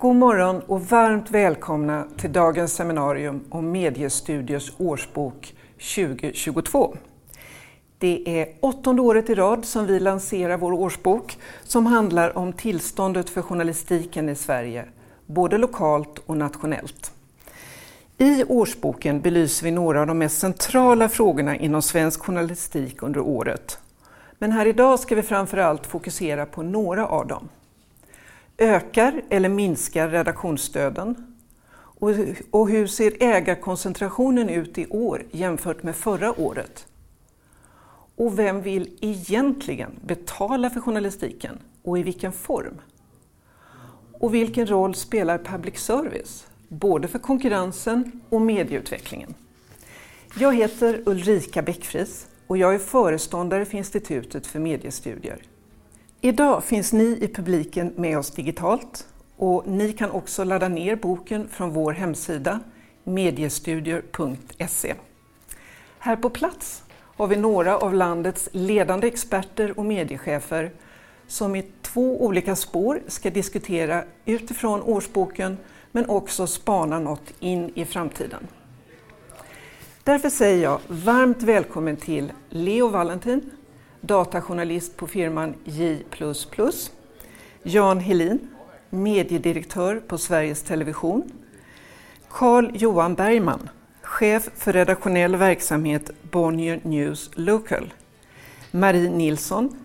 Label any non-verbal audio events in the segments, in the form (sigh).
God morgon och varmt välkomna till dagens seminarium om Mediestudiers årsbok 2022. Det är åttonde året i rad som vi lanserar vår årsbok som handlar om tillståndet för journalistiken i Sverige, både lokalt och nationellt. I årsboken belyser vi några av de mest centrala frågorna inom svensk journalistik under året. Men här idag ska vi framförallt fokusera på några av dem. Ökar eller minskar redaktionsstöden? Och hur ser ägarkoncentrationen ut i år jämfört med förra året? Och vem vill egentligen betala för journalistiken och i vilken form? Och vilken roll spelar public service, både för konkurrensen och medieutvecklingen? Jag heter Ulrika Bäckfris och jag är föreståndare för Institutet för mediestudier. Idag finns ni i publiken med oss digitalt och ni kan också ladda ner boken från vår hemsida mediestudier.se. Här på plats har vi några av landets ledande experter och mediechefer som i två olika spår ska diskutera utifrån årsboken men också spana något in i framtiden. Därför säger jag varmt välkommen till Leo Valentin, datajournalist på firman J++, Jan Helin, mediedirektör på Sveriges Television, Carl Johan Bergman, chef för redaktionell verksamhet Bonnier News Local, Marie Nilsson,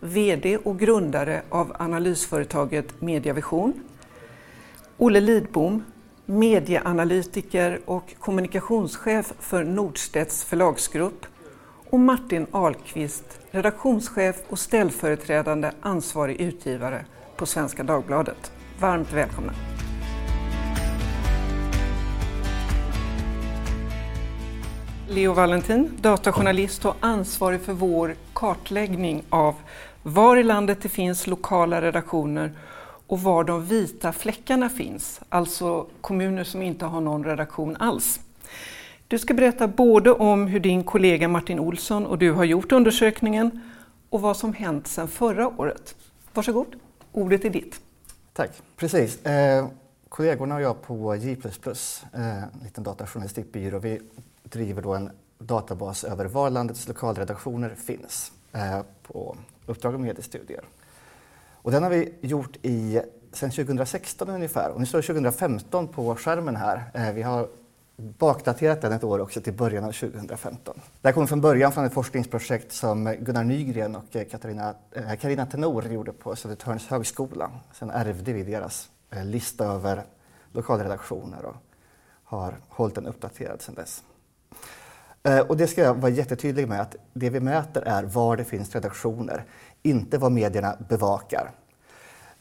VD och grundare av analysföretaget Mediavision, Olle Lidbom, medieanalytiker och kommunikationschef för Nordstedts förlagsgrupp och Martin Ahlqvist, redaktionschef och ställföreträdande ansvarig utgivare på Svenska Dagbladet. Varmt välkomna! Leo Valentin, datajournalist och ansvarig för vår kartläggning av var i landet det finns lokala redaktioner och var de vita fläckarna finns, alltså kommuner som inte har någon redaktion alls. Du ska berätta både om hur din kollega Martin Olsson och du har gjort undersökningen och vad som hänt sedan förra året. Varsågod, ordet är ditt. Tack. Precis. Eh, kollegorna och jag på J++, eh, en liten datajournalistikbyrå, vi driver då en databas över var landets lokalredaktioner finns eh, på Uppdrag av mediestudier. Och den har vi gjort i sedan 2016 ungefär och nu står det 2015 på skärmen här. Eh, vi har bakdaterat den ett år också till början av 2015. Det här kommer från början från ett forskningsprojekt som Gunnar Nygren och eh, Katarina, eh, Carina Tenor gjorde på Södertörns högskola. Sen ärvde vi deras eh, lista över lokalredaktioner och har hållit den uppdaterad sedan dess. Eh, och det ska jag vara jättetydlig med att det vi mäter är var det finns redaktioner, inte vad medierna bevakar.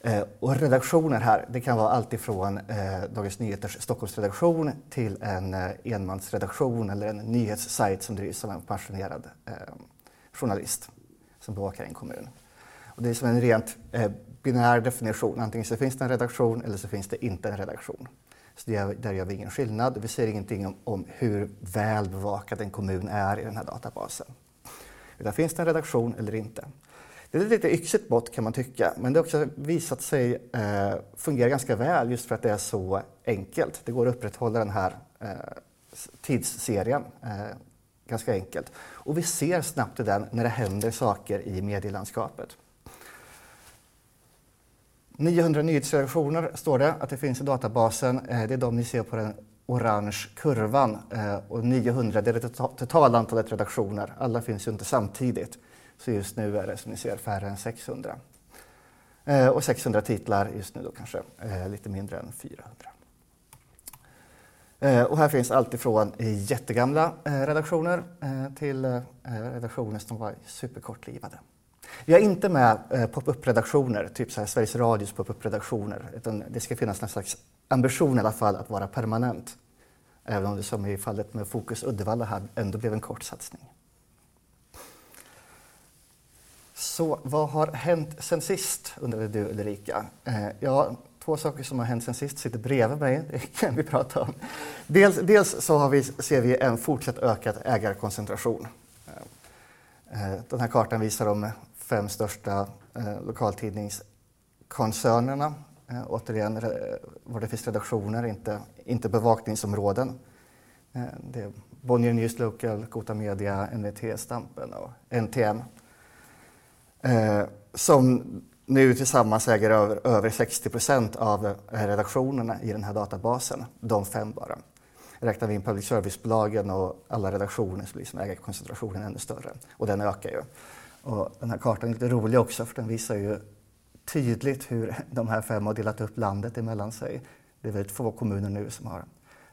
Eh, och redaktioner här, det kan vara allt ifrån eh, Dagens Nyheters Stockholmsredaktion till en eh, enmansredaktion eller en nyhetssajt som drivs av en passionerad eh, journalist som bevakar en kommun. Och det är som en rent eh, binär definition, antingen så finns det en redaktion eller så finns det inte en redaktion. Så det, där gör vi ingen skillnad. Vi säger ingenting om, om hur väl bevakad en kommun är i den här databasen. Utan finns det en redaktion eller inte? Det är ett lite yxigt mått kan man tycka, men det har också visat sig eh, fungera ganska väl just för att det är så enkelt. Det går att upprätthålla den här eh, tidsserien eh, ganska enkelt. Och vi ser snabbt i den när det händer saker i medielandskapet. 900 nyhetsredaktioner står det att det finns i databasen. Eh, det är de ni ser på den orange kurvan. Eh, och 900 det är det tota-, totala antalet redaktioner. Alla finns ju inte samtidigt. Så just nu är det som ni ser färre än 600. Eh, och 600 titlar just nu då kanske eh, lite mindre än 400. Eh, och här finns allt ifrån jättegamla eh, redaktioner eh, till eh, redaktioner som var superkortlivade. Vi har inte med eh, pop-up-redaktioner, typ så här Sveriges Radios pop-up-redaktioner, utan det ska finnas någon slags ambition i alla fall att vara permanent. Även om det som i fallet med Fokus Uddevalla ändå blev en kort satsning. Så vad har hänt sen sist, undrade du Ulrika. Eh, ja, två saker som har hänt sen sist sitter bredvid mig, det kan vi prata om. Dels, dels så har vi, ser vi en fortsatt ökad ägarkoncentration. Eh, eh den här kartan visar de fem största eh, lokaltidningskoncernerna Eh, återigen, vad det finns redaktioner, inte, inte bevakningsområden. Eh, det är Bonnier News Local, Gota Media, NVT, Stampen och NTM. Eh, som nu tillsammans äger över, över 60 procent av eh, redaktionerna i den här databasen, de fem bara. Räknar vi in public service-bolagen och alla redaktioner så blir liksom ägarkoncentrationen ännu större och den ökar ju. Och den här kartan är lite rolig också för den visar ju tydligt hur (laughs) de här fem har delat upp landet emellan sig. Det är väldigt få kommuner nu som har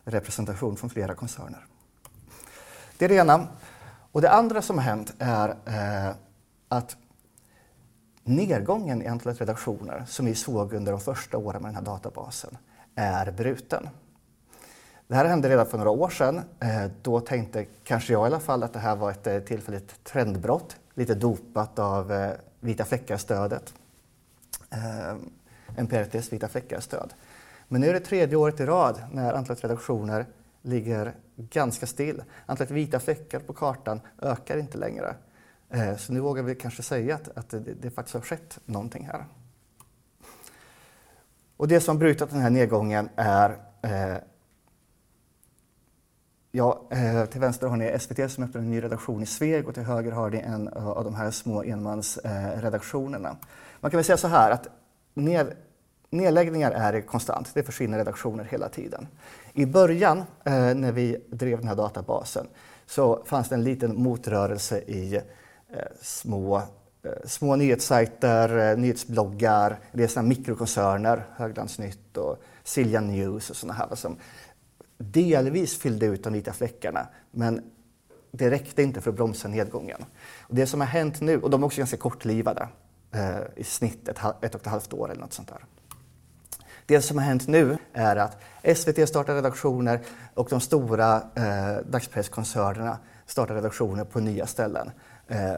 representation från flera koncerner. Det är det ena. Och det andra som har hänt är eh, att nedgången i antalet redaktioner som vi såg under de första åren med den här databasen är bruten. Det här hände redan för några år sedan. Eh, då tänkte kanske jag i alla fall att det här var ett eh, tillfälligt trendbrott, lite dopat av eh, vita fläckar-stödet. MPRTs vita fläckar-stöd. Men nu är det tredje året i rad när antalet redaktioner ligger ganska still. Antalet vita fläckar på kartan ökar inte längre. Eh, så nu vågar vi kanske säga att, att det, det faktiskt har skett någonting här. Och det som brutit den här nedgången är eh, Ja, eh, till vänster har ni SVT som öppnar en ny redaktion i Sveg och till höger har ni en eh, av de här små enmansredaktionerna. Eh, Man kan väl säga så här att ned, nedläggningar är konstant, det försvinner redaktioner hela tiden. I början eh, när vi drev den här databasen så fanns det en liten motrörelse i Eh, små, eh, små nyhetssajter, eh, nyhetsbloggar, det är mikrokoncerner, Höglandsnytt och Silja News och sådana här som delvis fyllde ut de vita fläckarna, men det räckte inte för att bromsa nedgången. Och det som har hänt nu, och de är också ganska kortlivade, eh, i snitt ett, ett och ett halvt år eller något sånt där. Det som har hänt nu är att SVT startar redaktioner och de stora eh, dagspresskoncernerna startar redaktioner på nya ställen. Eh,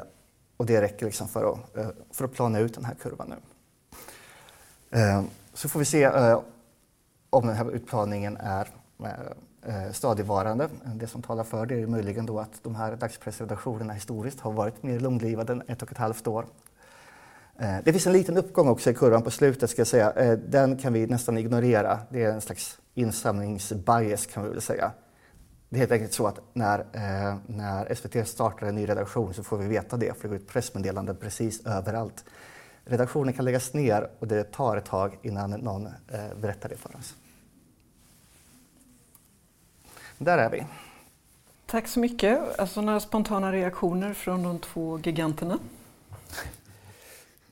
och det räcker liksom för, att, eh, för att plana ut den här kurvan nu. Eh, så får vi se eh, om den här utplaningen är eh, eh stadigvarande. Det som talar för det är möjligen då att de här dagspressredaktionerna historiskt har varit mer långlivade än ett och ett halvt år. Eh, det finns en liten uppgång också i kurvan på slutet ska jag säga. Eh, den kan vi nästan ignorera. Det är en slags insamlingsbias kan vi väl säga. Det är helt enkelt så att när, eh, när SVT startar en ny redaktion så får vi veta det, för det går ut pressmeddelanden precis överallt. Redaktionen kan läggas ner och det tar ett tag innan någon eh, berättar det för oss. Där är vi. Tack så mycket. Alltså några spontana reaktioner från de två giganterna?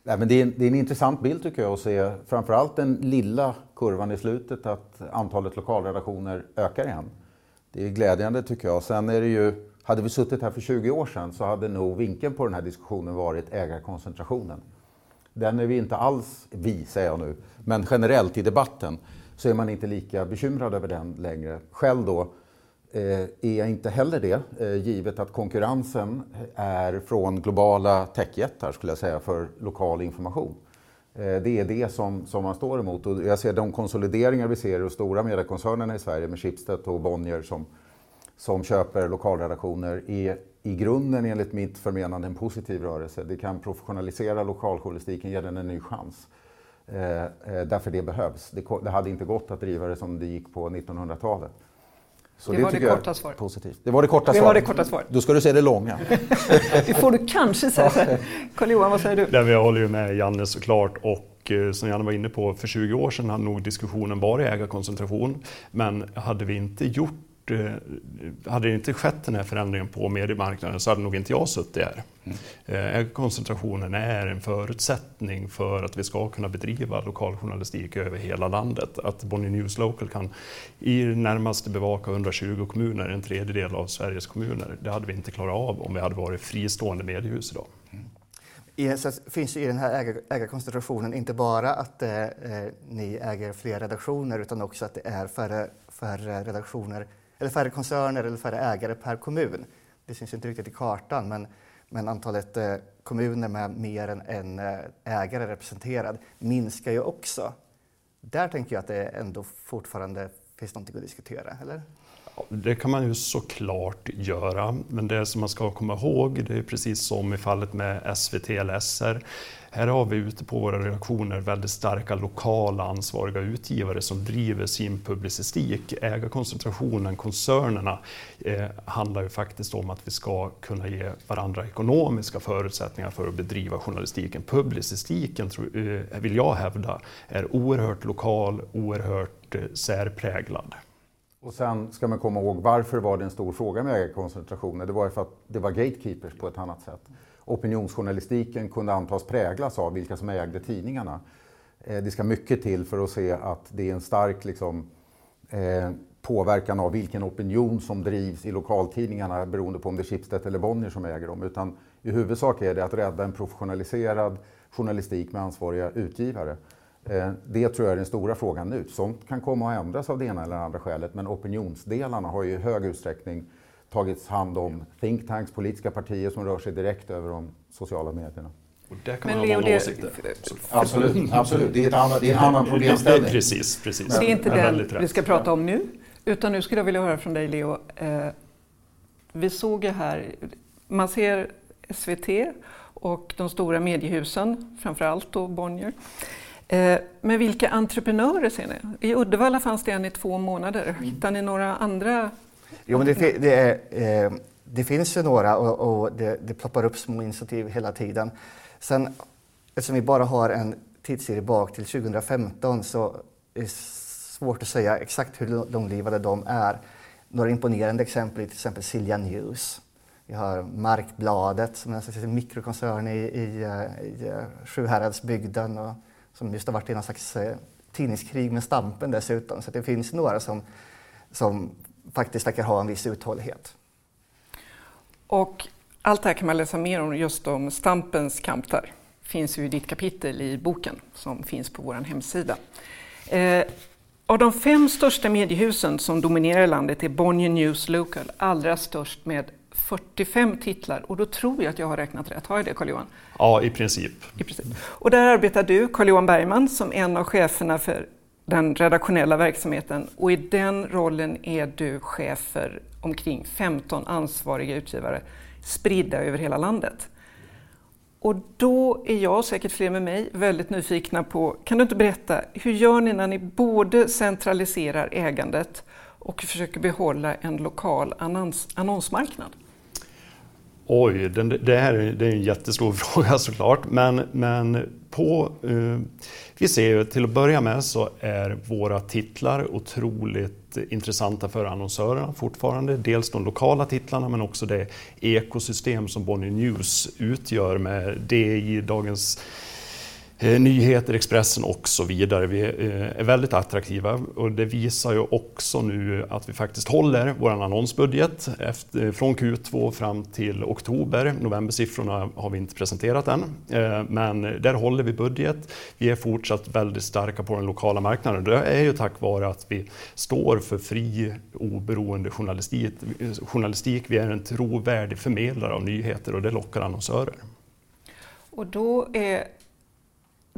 Nej, men det, är en, det är en intressant bild tycker jag att se framförallt den lilla kurvan i slutet att antalet lokalredaktioner ökar igen. Det är glädjande tycker jag. Sen är det ju, hade vi suttit här för 20 år sedan så hade nog vinkeln på den här diskussionen varit ägarkoncentrationen. Den är vi inte alls, vi säger jag nu, men generellt i debatten så är man inte lika bekymrad över den längre. Själv då Eh, är jag inte heller det, eh, givet att konkurrensen är från globala techjättar skulle jag säga för lokal information. Eh, det är det som, som man står emot och jag ser de konsolideringar vi ser i de stora mediekoncernerna i Sverige med Schibsted och Bonnier som, som köper lokalredaktioner är i grunden enligt mitt förmenande en positiv rörelse. Det kan professionalisera lokaljournalistiken, ge den en ny chans. Eh, eh därför det behövs. Det, det hade inte gått att driva det som det gick på 1900-talet. Så det, det var det korta svaret. Positivt. Det var det korta det svaret. Var det korta svaret. Då ska du säga det långa. det får du kanske säga. Karl-Johan, vad säger du? Där jag håller ju med Janne såklart. Och eh, som Janne var inne på, för 20 år sedan hade nog diskussionen varit ägarkoncentration. Men hade vi inte gjort Eh, hade det inte skett den här förändringen på mediemarknaden så hade nog inte jag suttit här. Mm. Ägarkoncentrationen är en förutsättning för att vi ska kunna bedriva lokaljournalistik över hela landet. Att Bonnier News Local kan i det närmaste bevaka 120 kommuner, en tredjedel av Sveriges kommuner. Det hade vi inte klarat av om vi hade varit fristående mediehus idag. Mm. I, så finns i den här ägar, ägarkoncentrationen inte bara att eh, eh, ni äger fler redaktioner utan också att det är färre, färre redaktioner eller färre koncerner eller färre ägare per kommun. Det syns inte riktigt i kartan, men, men antalet eh, kommuner med mer än en eh, ägare representerad minskar ju också. Där tänker jag att det ändå fortfarande finns någonting att diskutera, eller? Det kan man ju såklart göra, men det som man ska komma ihåg, det är precis som i fallet med SVT eller SR, här har vi ute på våra redaktioner väldigt starka lokala ansvariga utgivare som driver sin publicistik. Ägarkoncentrationen, koncernerna, eh, handlar ju faktiskt om att vi ska kunna ge varandra ekonomiska förutsättningar för att bedriva journalistiken. Publicistiken, eh, vill jag hävda, är oerhört lokal, oerhört eh, särpräglad. Och sen ska man komma ihåg varför var det en stor fråga med ägarkoncentrationen? Det var ju för att det var gatekeepers på ett annat sätt opinionsjournalistiken kunde antas präglas av vilka som ägde tidningarna. Eh, det ska mycket till för att se att det är en stark liksom, eh, påverkan av vilken opinion som drivs i lokaltidningarna beroende på om det är Schibsted eller Bonnier som äger dem. Utan i huvudsak är det att rädda en professionaliserad journalistik med ansvariga utgivare. Eh, det tror jag är den stora frågan nu. Sånt kan komma att ändras av det ena eller andra skälet men opinionsdelarna har ju i hög utsträckning tagits hand om think tanks, politiska partier som rör sig direkt över de sociala medierna. Och där kan Men man Leo, ha många åsikter. Absolut, absolut. Det är, ett annat, det är en annan problemställning. Precis, precis. Det är inte den vi ska prata om nu, utan nu skulle jag vilja höra från dig Leo. Eh, vi såg ju här, man ser SVT och de stora mediehusen, framförallt då Bonnier. Eh, men vilka entreprenörer ser ni? I Uddevalla fanns det en i två månader. Hittar ni några andra Jo, men det, det, är, eh, det finns ju några och, och det, det ploppar upp små initiativ hela tiden. Sen, eftersom vi bara har en tidsserie bak till 2015 så är det svårt att säga exakt hur långlivade de är. Några imponerande exempel är till exempel Silja News. Vi har Markbladet som är en mikrokoncern i, i, eh, i Sjuhäradsbygden och som just har varit i någon slags eh, tidningskrig med Stampen dessutom. Så det finns några som, som faktiskt verkar ha en viss uthållighet. Och allt det här kan man läsa mer om just om Stampens kamp där. finns ju i ditt kapitel i boken som finns på vår hemsida. Eh, av de fem största mediehusen som dominerar landet är Bonnier News Local allra störst med 45 titlar och då tror jag att jag har räknat rätt. Har jag det Carl-Johan? Ja, i princip. I princip. Och där arbetar du, Carl-Johan Bergman, som en av cheferna för den redaktionella verksamheten och i den rollen är du chef för omkring 15 ansvariga utgivare spridda över hela landet. Och då är jag, och säkert fler med mig, väldigt nyfikna på, kan du inte berätta, hur gör ni när ni både centraliserar ägandet och försöker behålla en lokal annons, annonsmarknad? Oj, den, det här är, det är en jättestor (laughs) fråga såklart, men, men på, eh, vi ser ju till att börja med så är våra titlar otroligt intressanta för annonsörerna fortfarande. Dels de lokala titlarna men också det ekosystem som Bonnier News utgör med DI, Dagens Eh, nyheter, Expressen och så vidare. Vi eh, är väldigt attraktiva och det visar ju också nu att vi faktiskt håller vår annonsbudget efter, eh, från Q2 fram till oktober. Novembersiffrorna har vi inte presenterat än, men där håller vi budget. Vi är fortsatt väldigt starka på den lokala marknaden. Det är ju tack vare att vi står för fri, oberoende journalistik. journalistik. Vi är en trovärdig förmedlare av nyheter och det lockar annonsörer. Och då är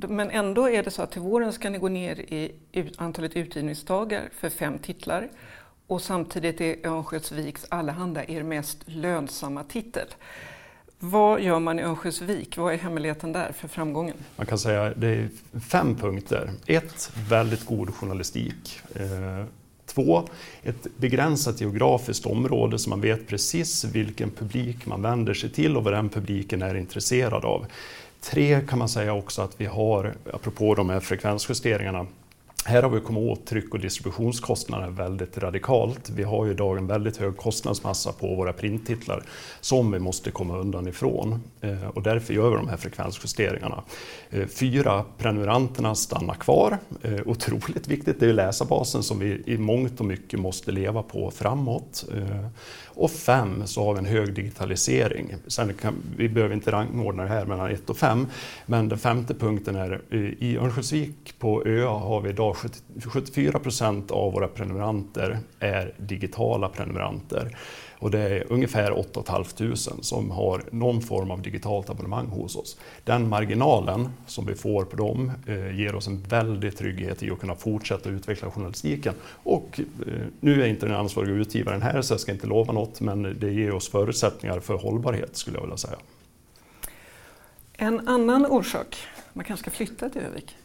men ändå är det så att till våren ska ni gå ner i antalet utgivningsdagar för fem titlar och samtidigt är Örnsköldsviks Allehanda er mest lönsamma titel. Vad gör man i Örnsköldsvik? Vad är hemligheten där för framgången? Man kan säga att det är fem punkter. Ett, väldigt god journalistik. Eh, två, ett begränsat geografiskt område så man vet precis vilken publik man vänder sig till och vad den publiken är intresserad av. Tre kan man säga också att vi har, apropå de här frekvensjusteringarna, här har vi kommit åt tryck och distributionskostnader väldigt radikalt. Vi har ju idag en väldigt hög kostnadsmassa på våra printtitlar som vi måste komma undan ifrån eh, och därför gör vi de här frekvensjusteringarna. Eh, fyra, prenumeranterna stannar kvar. Eh, otroligt viktigt, det är läsarbasen som vi i mångt och mycket måste leva på framåt. Och fem så har vi en hög digitalisering. Sen kan, vi behöver inte rangordna det här mellan ett och fem, men den femte punkten är i Örnsköldsvik på ÖA har vi idag idag 74 procent av våra prenumeranter är digitala prenumeranter. Och det är ungefär 8 500 som har någon form av digitalt abonnemang hos oss. Den marginalen som vi får på dem eh, ger oss en väldig trygghet i att kunna fortsätta utveckla journalistiken. Och eh, nu är inte den ansvariga utgivaren här så jag ska inte lova något men det ger oss förutsättningar för hållbarhet skulle jag vilja säga. En annan orsak, man kanske ska flytta till Övik?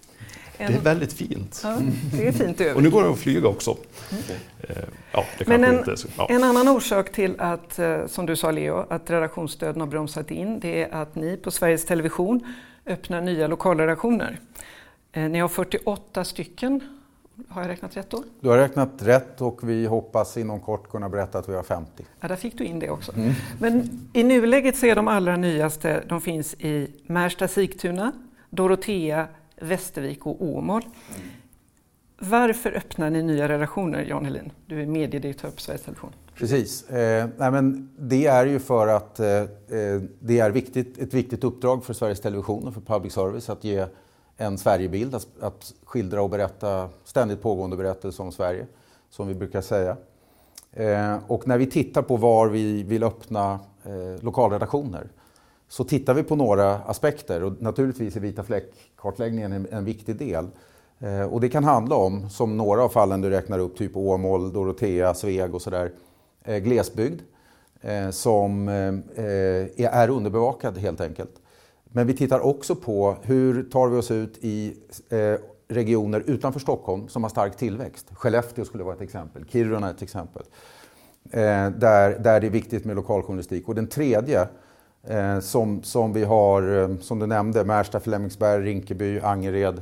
En... Det är väldigt fint. Ja, det är fint Och nu går det att flyga också. Mm. Ja, Men en, inte, ja. en, annan orsak till att, eh, som du sa Leo, att redaktionsstöden har bromsat in, det är att ni på Sveriges Television öppnar nya lokalredaktioner. Eh, ni har 48 stycken, har jag räknat rätt då? Du har räknat rätt och vi hoppas inom kort kunna berätta att vi har 50. Ja, där fick du in det också. Mm. Men i nuläget så är de allra nyaste, de finns i Märsta Sigtuna, Dorotea, Västervik och Åmål. Mm. Varför öppnar ni nya relationer, Jan Helin? Du är mediedirektör på Sveriges Television. Precis. Eh, nej men det är ju för att eh, eh, det är viktigt, ett viktigt uppdrag för Sveriges Television och för public service att ge en Sverigebild, att, att skildra och berätta ständigt pågående berättelser om Sverige, som vi brukar säga. Eh, och när vi tittar på var vi vill öppna eh, lokalredaktioner så tittar vi på några aspekter och naturligtvis är vita fläck-kartläggningen en, en, viktig del. Eh, och det kan handla om, som några av fallen du räknar upp, typ Åmål, Dorotea, Sveg och sådär, eh, glesbygd eh, som eh, eh, är underbevakad helt enkelt. Men vi tittar också på hur tar vi oss ut i eh, regioner utanför Stockholm som har stark tillväxt. Skellefteå skulle vara ett exempel, Kiruna ett exempel. Där, där det är viktigt med lokaljournalistik. Och den tredje som, som vi har, eh, som du nämnde, Märsta, Flemingsberg, Rinkeby, Angered.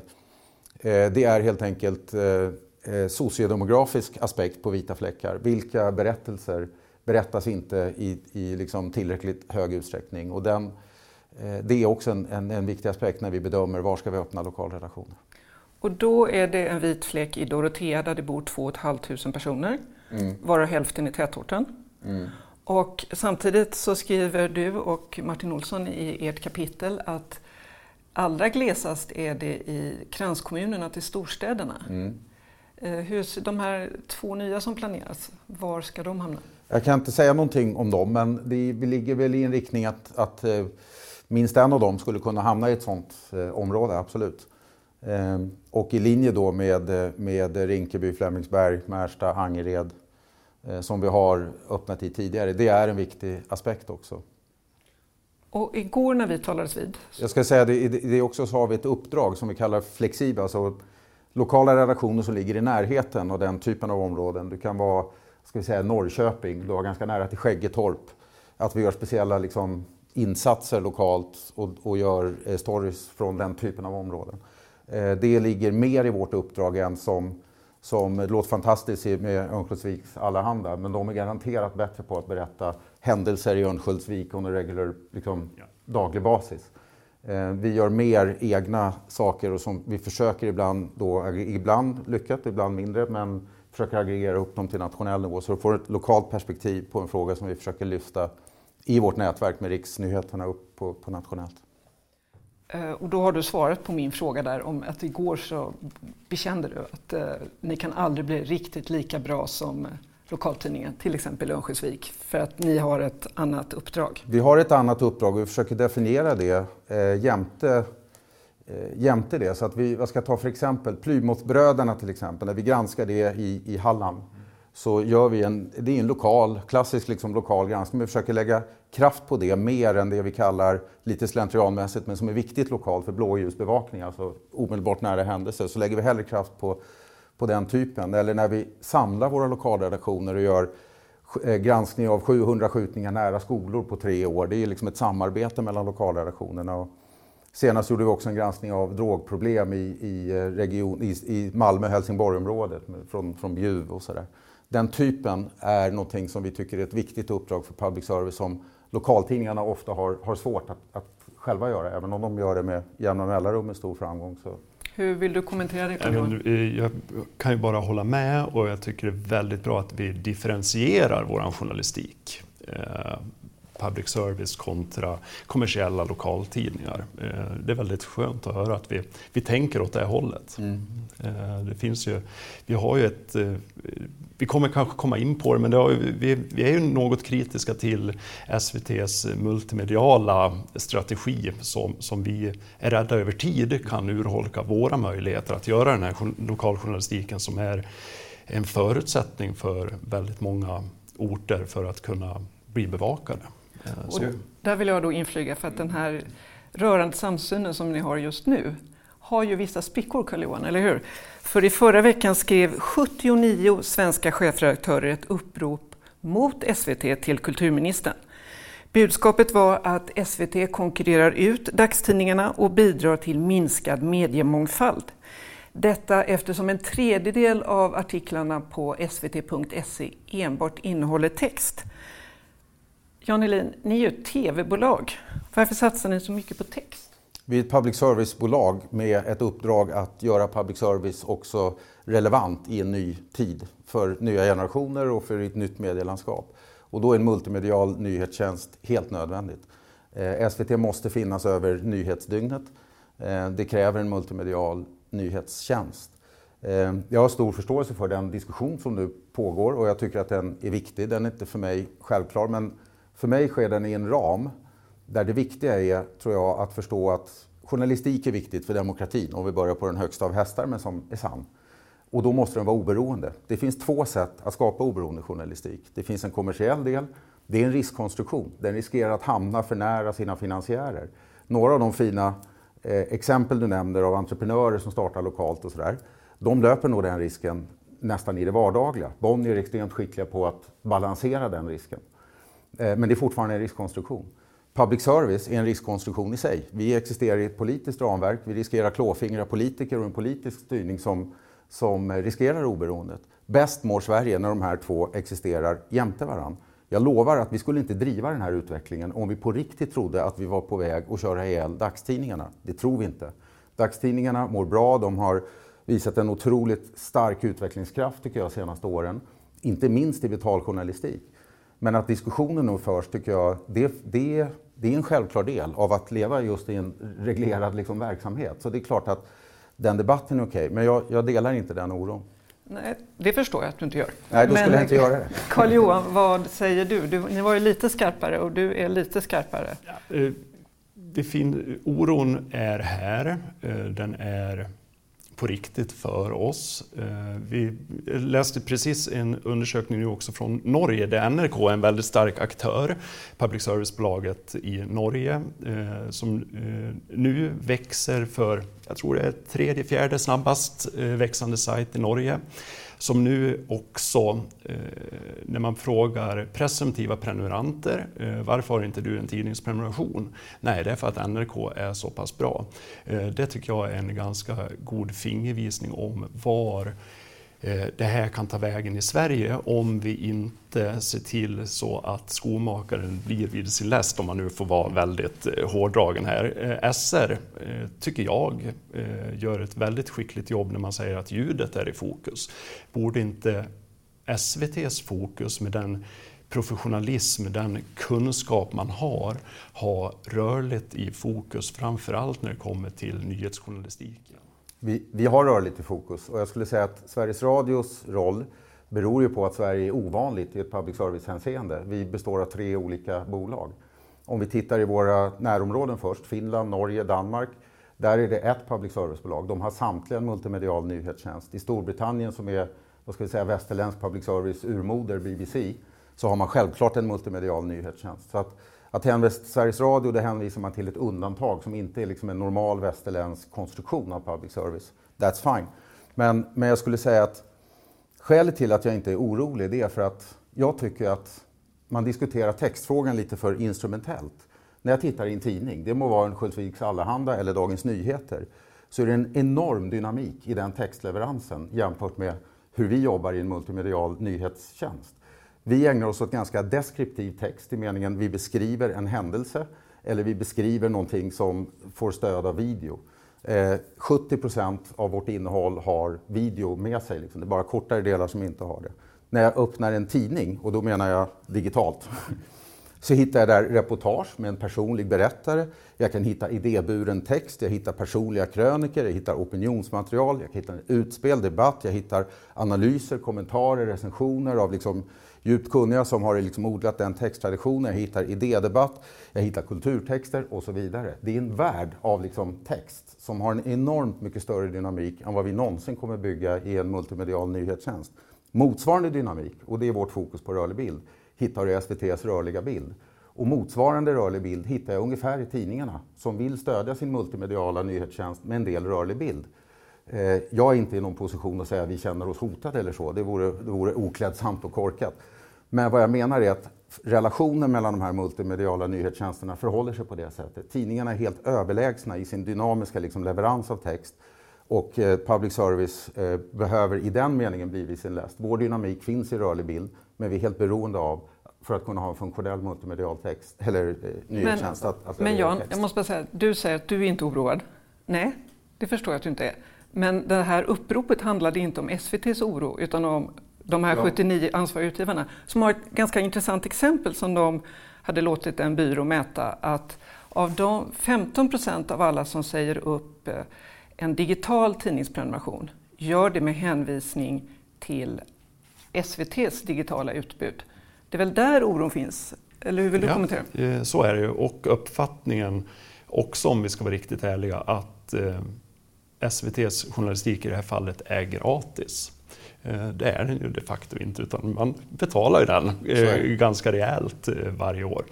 Eh, det är helt enkelt eh, eh, sociodemografisk aspekt på vita fläckar. Vilka berättelser berättas inte i, i liksom tillräckligt hög utsträckning? Och den, det är också en, en, en viktig aspekt när vi bedömer var ska vi öppna lokalredaktioner. Och då är det en vit fläck i Dorotea där det bor 2 500 personer, mm. varav hälften i tätorten. Mm. Och samtidigt så skriver du och Martin Olsson i ert kapitel att allra glesast är det i kranskommunerna till storstäderna. Mm. Eh, hur, de här två nya som planeras, var ska de hamna? Jag kan inte säga någonting om dem, men det, vi ligger väl i en riktning att, att eh, minst en av dem skulle kunna hamna i ett sådant eh, område, absolut. Och i linje då med, med Rinkeby, Flemingsberg, Märsta, Angered som vi har öppnat i tidigare. Det är en viktig aspekt också. Och igår när vi talades vid? Jag ska säga det, det också så har vi ett uppdrag som vi kallar flexibla, alltså lokala redaktioner som ligger i närheten av den typen av områden. Det kan vara ska vi säga, Norrköping, du har ganska nära till Skäggetorp. Att vi gör speciella liksom, insatser lokalt och, och gör eh, stories från den typen av områden. Eh, det ligger mer i vårt uppdrag än som som låter fantastiskt med Örnsköldsviks Allehanda, men de är garanterat bättre på att berätta händelser i Örnsköldsvik on a regular, liksom, ja. daglig basis. Eh, vi gör mer egna saker och som vi försöker ibland, då, ibland lyckat, ibland mindre, men försöker aggregera upp dem till nationell nivå så du får ett lokalt perspektiv på en fråga som vi försöker lyfta i vårt nätverk med riksnyheterna upp på, på nationellt. Eh, och då har du svarat på min fråga där om att igår så bekände du att eh, ni kan aldrig bli riktigt lika bra som eh, lokaltidningen, till exempel Örnsköldsvik, för att ni har ett annat uppdrag. Vi har ett annat uppdrag och vi försöker definiera det eh, jämte, eh, jämte det. Så att vi, vad ska jag ta för exempel? Plymouthbröderna till exempel, när vi granskar det i, i Halland så gör vi en, det är en lokal, klassisk liksom lokal granskning, vi försöker lägga kraft på det mer än det vi kallar, lite slentrianmässigt, men som är viktigt lokalt för blåljusbevakning, alltså omedelbart nära händelser, så lägger vi hellre kraft på, på den typen. Eller när vi samlar våra lokalredaktioner och gör eh, granskning av 700 skjutningar nära skolor på tre år. Det är liksom ett samarbete mellan lokalredaktionerna. Och senast gjorde vi också en granskning av drogproblem i, i, eh, region, i, i Malmö-Helsingborg-området från, från Bjuv och sådär. Den typen är någonting som vi tycker är ett viktigt uppdrag för public service som lokaltidningarna ofta har, har svårt att, att själva göra, även om de gör det med jämna mellanrum med stor framgång. Så. Hur vill du kommentera det? Eh, jag kan ju bara hålla med och jag tycker det är väldigt bra att vi differentierar vår journalistik. Eh, public service kontra kommersiella lokaltidningar. Eh, det är väldigt skönt att höra att vi, vi tänker åt det hållet. Mm. Eh, det finns ju, vi har ju ett vi kommer kanske komma in på det, men det har, vi, vi, är ju något kritiska till SVTs multimediala strategi som, som vi är rädda över tid kan urholka våra möjligheter att göra den här lokaljournalistiken som är en förutsättning för väldigt många orter för att kunna bli bevakade. Eh, Och där vill jag då inflyga för att den här rörande samsynen som ni har just nu har ju vissa sprickor, Carl-Johan, eller hur? För i förra veckan skrev 79 svenska chefredaktörer ett upprop mot SVT till kulturministern. Budskapet var att SVT konkurrerar ut dagstidningarna och bidrar till minskad mediemångfald. Detta eftersom en tredjedel av artiklarna på svt.se enbart innehåller text. Jan Elin, ni är ju ett tv-bolag. Varför satsar ni så mycket på text? Vi är ett public service-bolag med ett uppdrag att göra public service också relevant i en ny tid för nya generationer och för ett nytt medielandskap. Och då är en multimedial nyhetstjänst helt nödvändigt. Eh, SVT måste finnas över nyhetsdygnet. Eh, det kräver en multimedial nyhetstjänst. Eh, jag har stor förståelse för den diskussion som nu pågår och jag tycker att den är viktig. Den är inte för mig självklar men för mig sker den i en ram där det viktiga är, tror jag, att förstå att journalistik är viktigt för demokratin, om vi börjar på den högsta av hästar, men som är sann. Och då måste den vara oberoende. Det finns två sätt att skapa oberoende journalistik. Det finns en kommersiell del, det är en riskkonstruktion. Den riskerar att hamna för nära sina finansiärer. Några av de fina eh, exempel du nämner av entreprenörer som startar lokalt och sådär, de löper nog den risken nästan i det vardagliga. Bonnier är extremt skickliga på att balansera den risken. Eh, men det är fortfarande en riskkonstruktion. Public service är en riskkonstruktion i sig. Vi existerar i ett politiskt ramverk, vi riskerar klåfingriga politiker och en politisk styrning som, som riskerar oberoendet. Bäst mår Sverige när de här två existerar jämte varandra. Jag lovar att vi skulle inte driva den här utvecklingen om vi på riktigt trodde att vi var på väg att köra ihjäl dagstidningarna. Det tror vi inte. Dagstidningarna mår bra, de har visat en otroligt stark utvecklingskraft tycker jag de senaste åren. Inte minst i vital journalistik. Men att diskussionen nu förs tycker jag, det, det, det är en självklar del av att leva just i en reglerad liksom, verksamhet. Så det är klart att den debatten är okej, okay, men jag, jag, delar inte den oron. Nej, det förstår jag att du inte gör. Nej, då skulle men, jag inte göra det. Karl-Johan, vad säger du? du? Ni var ju lite skarpare och du är lite skarpare. Ja, eh, det fin oron är här. Eh, den är på riktigt för oss. Eh, vi läste precis en undersökning nu också från Norge där NRK är en väldigt stark aktör, public service-bolaget i Norge, eh, som eh, nu växer för, jag tror det är tredje, fjärde snabbast växande sajt i Norge som nu också, eh, när man frågar presumtiva prenumeranter, eh, varför har inte du en tidningsprenumeration? Nej, det är för att NRK är så pass bra. Eh, det tycker jag är en ganska god fingervisning om var Eh, Eh, det här kan ta vägen i Sverige om vi inte ser till så att skomakaren blir vid sin läst, om man nu får vara väldigt eh, hårdragen här. Eh, SR, tycker jag, gör ett väldigt skickligt jobb när man säger att ljudet är i fokus. Borde inte SVTs fokus med den professionalism, den kunskap man har, ha rörligt i fokus, framförallt när det kommer till nyhetsjournalistik? Vi, vi har rörligt i fokus och jag skulle säga att Sveriges Radios roll beror ju på att Sverige är ovanligt i ett public service-hänseende. Vi består av tre olika bolag. Om vi tittar i våra närområden först, Finland, Norge, Danmark. Där är det ett public service-bolag. De har samtliga en multimedial nyhetstjänst. I Storbritannien som är vad ska vi säga, västerländsk public service urmoder, BBC, så har man självklart en multimedial nyhetstjänst. Så att att hänvisa till Sveriges Radio, det hänvisar man till ett undantag som inte är liksom en normal västerländsk konstruktion av public service. That's fine. Men, men jag skulle säga att skälet till att jag inte är orolig det är för att jag tycker att man diskuterar textfrågan lite för instrumentellt. När jag tittar i en tidning, det må vara en Sköldsviks Allehanda eller Dagens Nyheter, så är det en enorm dynamik i den textleveransen jämfört med hur vi jobbar i en multimedial nyhetstjänst. Vi ägnar oss åt ganska deskriptiv text i meningen vi beskriver en händelse eller vi beskriver någonting som får stöd av video. Eh, 70 procent av vårt innehåll har video med sig. Liksom. Det är bara kortare delar som inte har det. När jag öppnar en tidning, och då menar jag digitalt, (laughs) så hittar jag där reportage med en personlig berättare. Jag kan hitta idéburen text, jag hittar personliga kröniker, jag hittar opinionsmaterial, jag hittar utspel, debatt, jag hittar analyser, kommentarer, recensioner av liksom djupt kunniga som har liksom odlat den texttraditionen. Jag hittar idédebatt, jag hittar kulturtexter och så vidare. Det är en värld av liksom text som har en enormt mycket större dynamik än vad vi någonsin kommer bygga i en multimedial nyhetstjänst. Motsvarande dynamik, och det är vårt fokus på rörlig bild, hittar du i SVTs rörliga bild. Och motsvarande rörlig bild hittar jag ungefär i tidningarna som vill stödja sin multimediala nyhetstjänst med en del rörlig bild. Eh, jag är inte i någon position att säga att vi känner oss hotade eller så. Det vore, det vore oklädsamt och korkat. Men vad jag menar är att relationen mellan de här multimediala nyhetstjänsterna förhåller sig på det sättet. Tidningarna är helt överlägsna i sin dynamiska liksom, leverans av text och eh, public service eh, behöver i den meningen bli vid sin läst. Vår dynamik finns i rörlig bild, men vi är helt beroende av för att kunna ha en funktionell multimedial text, eller eh, nyhetstjänst. Men, att, att men Jan, text. jag måste bara säga, du säger att du är inte oroad. Nej, det förstår jag att du inte är. Men det här uppropet handlade inte om SVTs oro, utan om de här ja. 79 ansvariga utgivarna, som har ett ganska intressant exempel som de hade låtit en byrå mäta, att av de 15 procent av alla som säger upp eh, en digital tidningsprenumeration gör det med hänvisning till SVTs digitala utbud. Det är väl där oron finns? Eller hur vill du ja, kommentera? Eh, så är det ju. Och uppfattningen också, om vi ska vara riktigt ärliga, att eh, SVTs journalistik i det här fallet är gratis. Eh, det är den ju de facto inte, utan man betalar ju den eh, ganska rejält eh, varje år.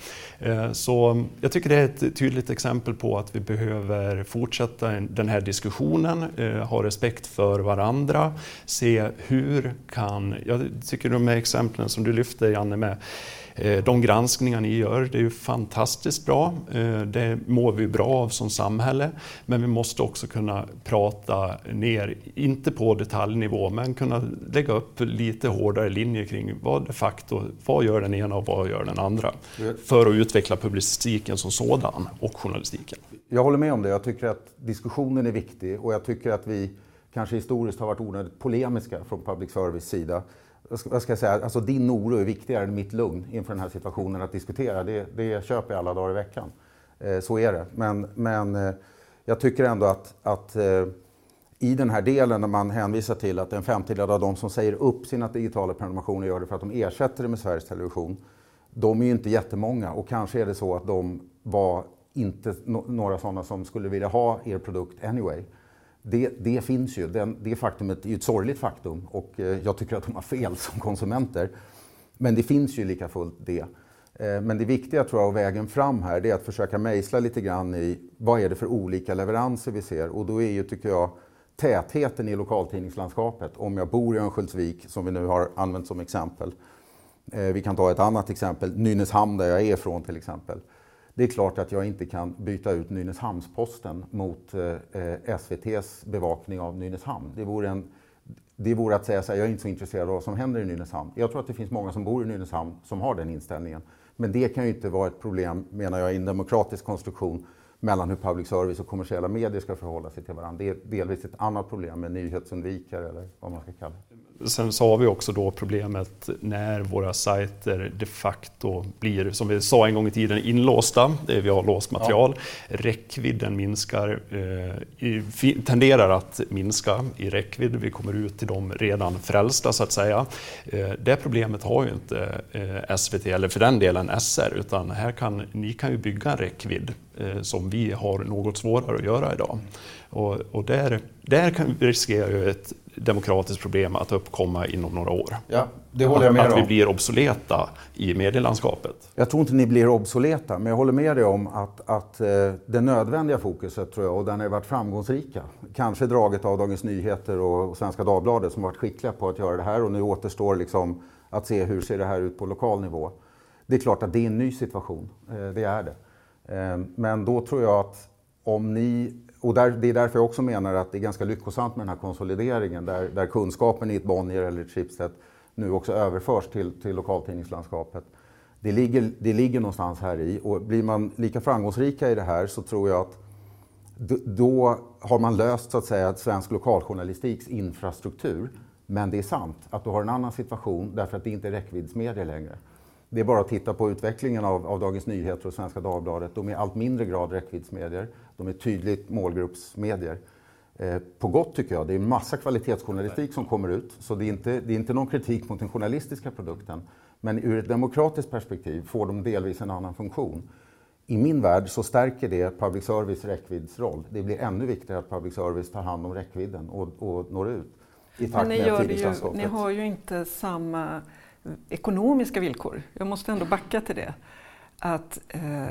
Så jag tycker det är ett tydligt exempel på att vi behöver fortsätta den här diskussionen, ha respekt för varandra, se hur kan... Jag tycker de här exemplen som du lyfte, Janne, med de granskningar ni gör, det är ju fantastiskt bra. Eh, det mår vi bra av som samhälle. Men vi måste också kunna prata ner, inte på detaljnivå, men kunna lägga upp lite hårdare linjer kring vad de facto, vad gör den ena och vad gör den andra? För att utveckla publicistiken som sådan och journalistiken. Jag håller med om det. Jag tycker att diskussionen är viktig och jag tycker att vi kanske historiskt har varit onödigt polemiska från public service sida vad ska jag säga, alltså din oro är viktigare än mitt lugn inför den här situationen att diskutera. Det, det köper jag alla dagar i veckan. Eh, så är det. Men, men eh, jag tycker ändå att, att eh, i den här delen när man hänvisar till att en femtedel av de som säger upp sina digitala prenumerationer gör det för att de ersätter det med Sveriges Television. De är ju inte jättemånga och kanske är det så att de var inte några sådana som skulle vilja ha er produkt anyway det, det, finns ju. Den, det faktumet är ju ett sorgligt faktum och eh, jag tycker att de har fel som konsumenter. Men det finns ju lika fullt det. Eh, men det viktiga tror jag och vägen fram här det är att försöka mejsla lite grann i vad är det för olika leveranser vi ser och då är ju, tycker jag, tätheten i lokaltidningslandskapet. Om jag bor i Örnsköldsvik, som vi nu har använt som exempel. Eh, vi kan ta ett annat exempel, Nynäshamn där jag är ifrån till exempel. Det är klart att jag inte kan byta ut Nynäshamns-Posten mot eh, SVTs bevakning av Nynäshamn. Det vore, en, det vore att säga så här, jag är inte så intresserad av vad som händer i Nynäshamn. Jag tror att det finns många som bor i Nynäshamn som har den inställningen. Men det kan ju inte vara ett problem, menar jag, i en demokratisk konstruktion mellan hur public service och kommersiella medier ska förhålla sig till varandra. Det är delvis ett annat problem med nyhetsundvikare eller vad man ska kalla det. Sen så har vi också då problemet när våra sajter de facto blir, som vi sa en gång i tiden, inlåsta. Vi har låst material. Ja. Räckvidden minskar, eh, tenderar att minska i räckvidd. Vi kommer ut till de redan frälsta så att säga. Eh, det problemet har ju inte eh, SVT eller för den delen SR utan här kan, ni kan ju bygga en räckvidd eh, som vi har något svårare att göra idag. Och, och där, där kan, riskerar ju ett demokratiskt problem att uppkomma inom några år. Ja, det håller jag med att, att vi blir obsoleta i medielandskapet. Jag tror inte ni blir obsoleta, men jag håller med dig om att, att eh, det nödvändiga fokuset, tror jag, och där har varit framgångsrika, kanske draget av Dagens Nyheter och Svenska Dagbladet som varit skickliga på att göra det här och nu återstår liksom att se hur ser det här ut på lokal nivå. Det är klart att det är en ny situation, eh, det är det. Eh, men då tror jag att om ni och där, det är därför jag också menar att det är ganska lyckosamt med den här konsolideringen där, där kunskapen i ett Bonnier eller ett Schibsted nu också överförs till, till lokaltidningslandskapet. Det ligger, det ligger någonstans här i och blir man lika framgångsrika i det här så tror jag att då har man löst så att säga svensk lokaljournalistiks infrastruktur. Men det är sant att du har en annan situation därför att det inte är räckviddsmedier längre. Det är bara att titta på utvecklingen av, av Dagens Nyheter och Svenska Dagbladet. De är allt mindre grad räckviddsmedier. De är tydligt målgruppsmedier. Eh, på gott tycker jag. Det är en massa kvalitetsjournalistik som kommer ut. Så det är, inte, det är inte någon kritik mot den journalistiska produkten. Men ur ett demokratiskt perspektiv får de delvis en annan funktion. I min värld så stärker det public service räckviddsroll. Det blir ännu viktigare att public service tar hand om räckvidden och, och når ut. I takt Men ni, gör ju, ni har ju inte samma ekonomiska villkor. Jag måste ändå backa till det. Att eh,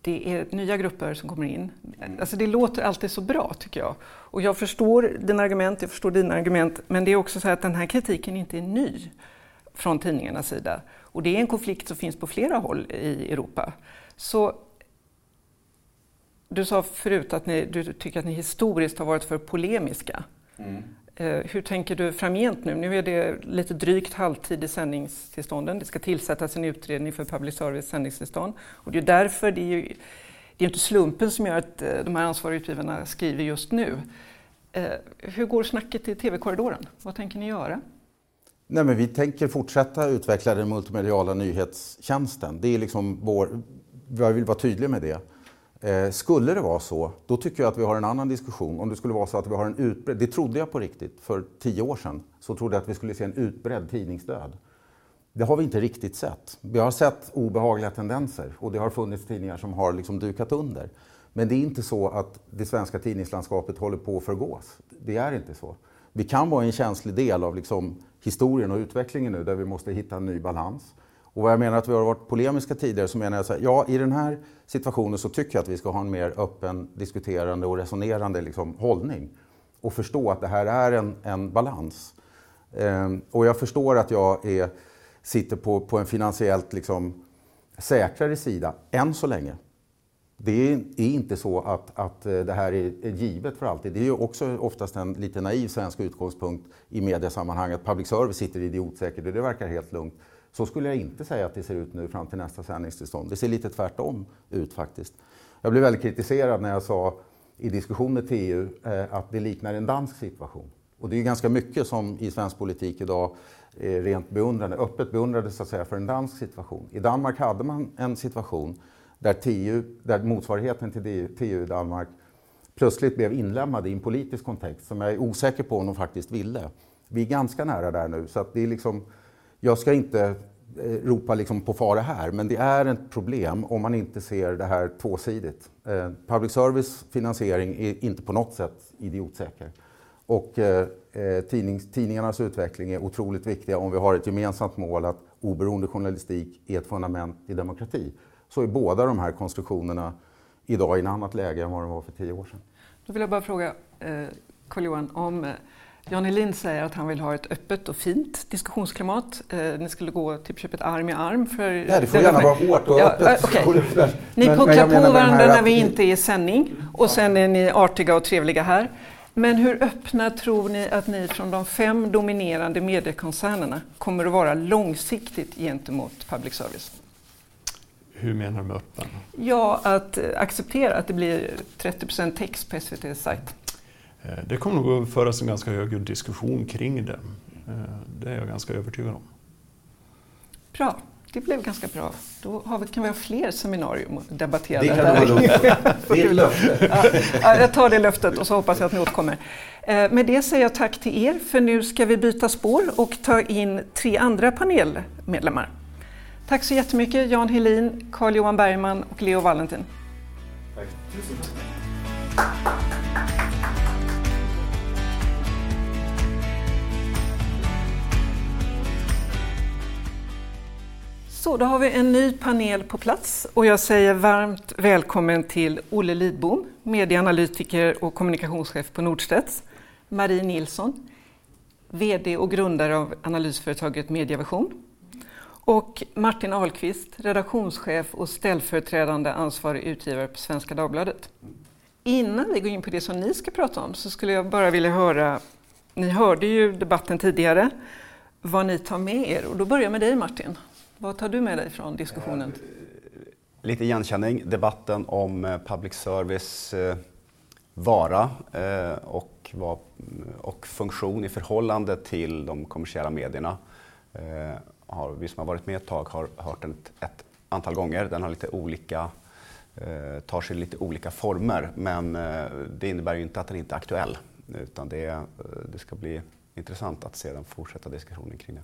det är nya grupper som kommer in. Alltså det låter alltid så bra tycker jag. Och jag förstår dina argument, jag förstår dina argument, men det är också så att den här kritiken inte är ny från tidningarnas sida. Och det är en konflikt som finns på flera håll i Europa. Så du sa förut att ni, du tycker att ni historiskt har varit för polemiska. Mm. Eh, hur tänker du framgent nu? Nu är det lite drygt halvtid i sändningstillstånden. Det ska tillsättas en utredning för public service sändningstillstånd. Och det är därför, det är ju det är inte slumpen som gör att eh, de här ansvariga utgivarna skriver just nu. Eh, hur går snacket i tv-korridoren? Vad tänker ni göra? Nej, men vi tänker fortsätta utveckla den multimediala nyhetstjänsten. Det är liksom vår, jag vill vara tydlig med det. Eh, skulle det vara så, då tycker jag att vi har en annan diskussion. Om det skulle vara så att vi har en utbredd, det trodde jag på riktigt för tio år sedan, så trodde jag att vi skulle se en utbredd tidningsdöd. Det har vi inte riktigt sett. Vi har sett obehagliga tendenser och det har funnits tidningar som har liksom dukat under. Men det är inte så att det svenska tidningslandskapet håller på att förgås. Det är inte så. Vi kan vara en känslig del av liksom historien och utvecklingen nu där vi måste hitta en ny balans. Och vad jag menar att vi har varit polemiska tidigare så menar jag så här, ja i den här situationer så tycker jag att vi ska ha en mer öppen, diskuterande och resonerande liksom, hållning. Och förstå att det här är en, en balans. Ehm, och jag förstår att jag är, sitter på, på en finansiellt liksom, säkrare sida, än så länge. Det är inte så att, att eh, det här är givet för alltid. Det är ju också oftast en lite naiv svensk utgångspunkt i mediesammanhang att public service sitter idiotsäkert och det verkar helt lugnt. Så skulle jag inte säga att det ser ut nu fram till nästa sändningstillstånd. Det ser lite tvärtom ut faktiskt. Jag blev väldigt kritiserad när jag sa i diskussioner till EU eh, att det liknar en dansk situation. Och det är ganska mycket som i svensk politik idag är rent beundrande, öppet beundrade så att säga för en dansk situation. I Danmark hade man en situation där, TU, där motsvarigheten till TU i Danmark plötsligt blev inlämnad i en politisk kontext som jag är osäker på om de faktiskt ville. Vi är ganska nära där nu, så att det är liksom jag ska inte eh, ropa liksom på fara här, men det är ett problem om man inte ser det här tvåsidigt. Eh, public service finansiering är inte på något sätt idiotsäker. Och eh, eh tidnings, tidningarnas utveckling är otroligt viktiga om vi har ett gemensamt mål att oberoende journalistik är ett fundament i demokrati. Så är båda de här konstruktionerna idag i ett annat läge än vad de var för tio år sedan. Då vill jag bara fråga eh, Carl-Johan om eh, Jan Helin säger att han vill ha ett öppet och fint diskussionsklimat. Eh, ni skulle gå typ köpa ett arm i arm. För Nej, det får gärna vara hårt och ja, öppet. Okay. (laughs) Ni pucklar på varandra när vi inte är i sändning och sen är ni artiga och trevliga här. Men hur öppna tror ni att ni från de fem dominerande mediekoncernerna kommer att vara långsiktigt gentemot public service? Hur menar du med öppen? Ja, att acceptera att det blir 30% text på SVTs sajt. Eh, det kommer nog att föras en ganska hög diskussion kring det. Eh, det är jag ganska övertygad om. Bra, det blev ganska bra. Då har vi, kan vi ha fler seminarium att debattera. Det kan (laughs) Det är ett löfte. Ja, jag tar det löftet och så hoppas jag att ni återkommer. Eh, med det säger jag tack till er, för nu ska vi byta spår och ta in tre andra panelmedlemmar. Tack så jättemycket Jan Helin, Carl-Johan Bergman och Leo Valentin. Tack. Så, då har vi en ny panel på plats och jag säger varmt välkommen till Olle Lidbom, medieanalytiker och kommunikationschef på Nordstedts, Marie Nilsson, VD och grundare av analysföretaget Mediavision och Martin Ahlqvist, redaktionschef och ställföreträdande ansvarig utgivare på Svenska Dagbladet. Innan vi går in på det som ni ska prata om så skulle jag bara vilja höra, ni hörde ju debatten tidigare, vad ni tar med er och då börjar jag med dig Martin. Vad tar du med dig från diskussionen? Eh, lite igenkänning. Debatten om eh, public service eh, vara och, mm, och funktion i förhållande till de kommersiella medierna har, vi som har varit med ett tag har hört den ett, ett antal gånger. Den har lite olika, tar sig lite olika former men det innebär ju inte att den inte är aktuell. Utan det, det ska bli intressant att se den fortsätta diskussionen kring det.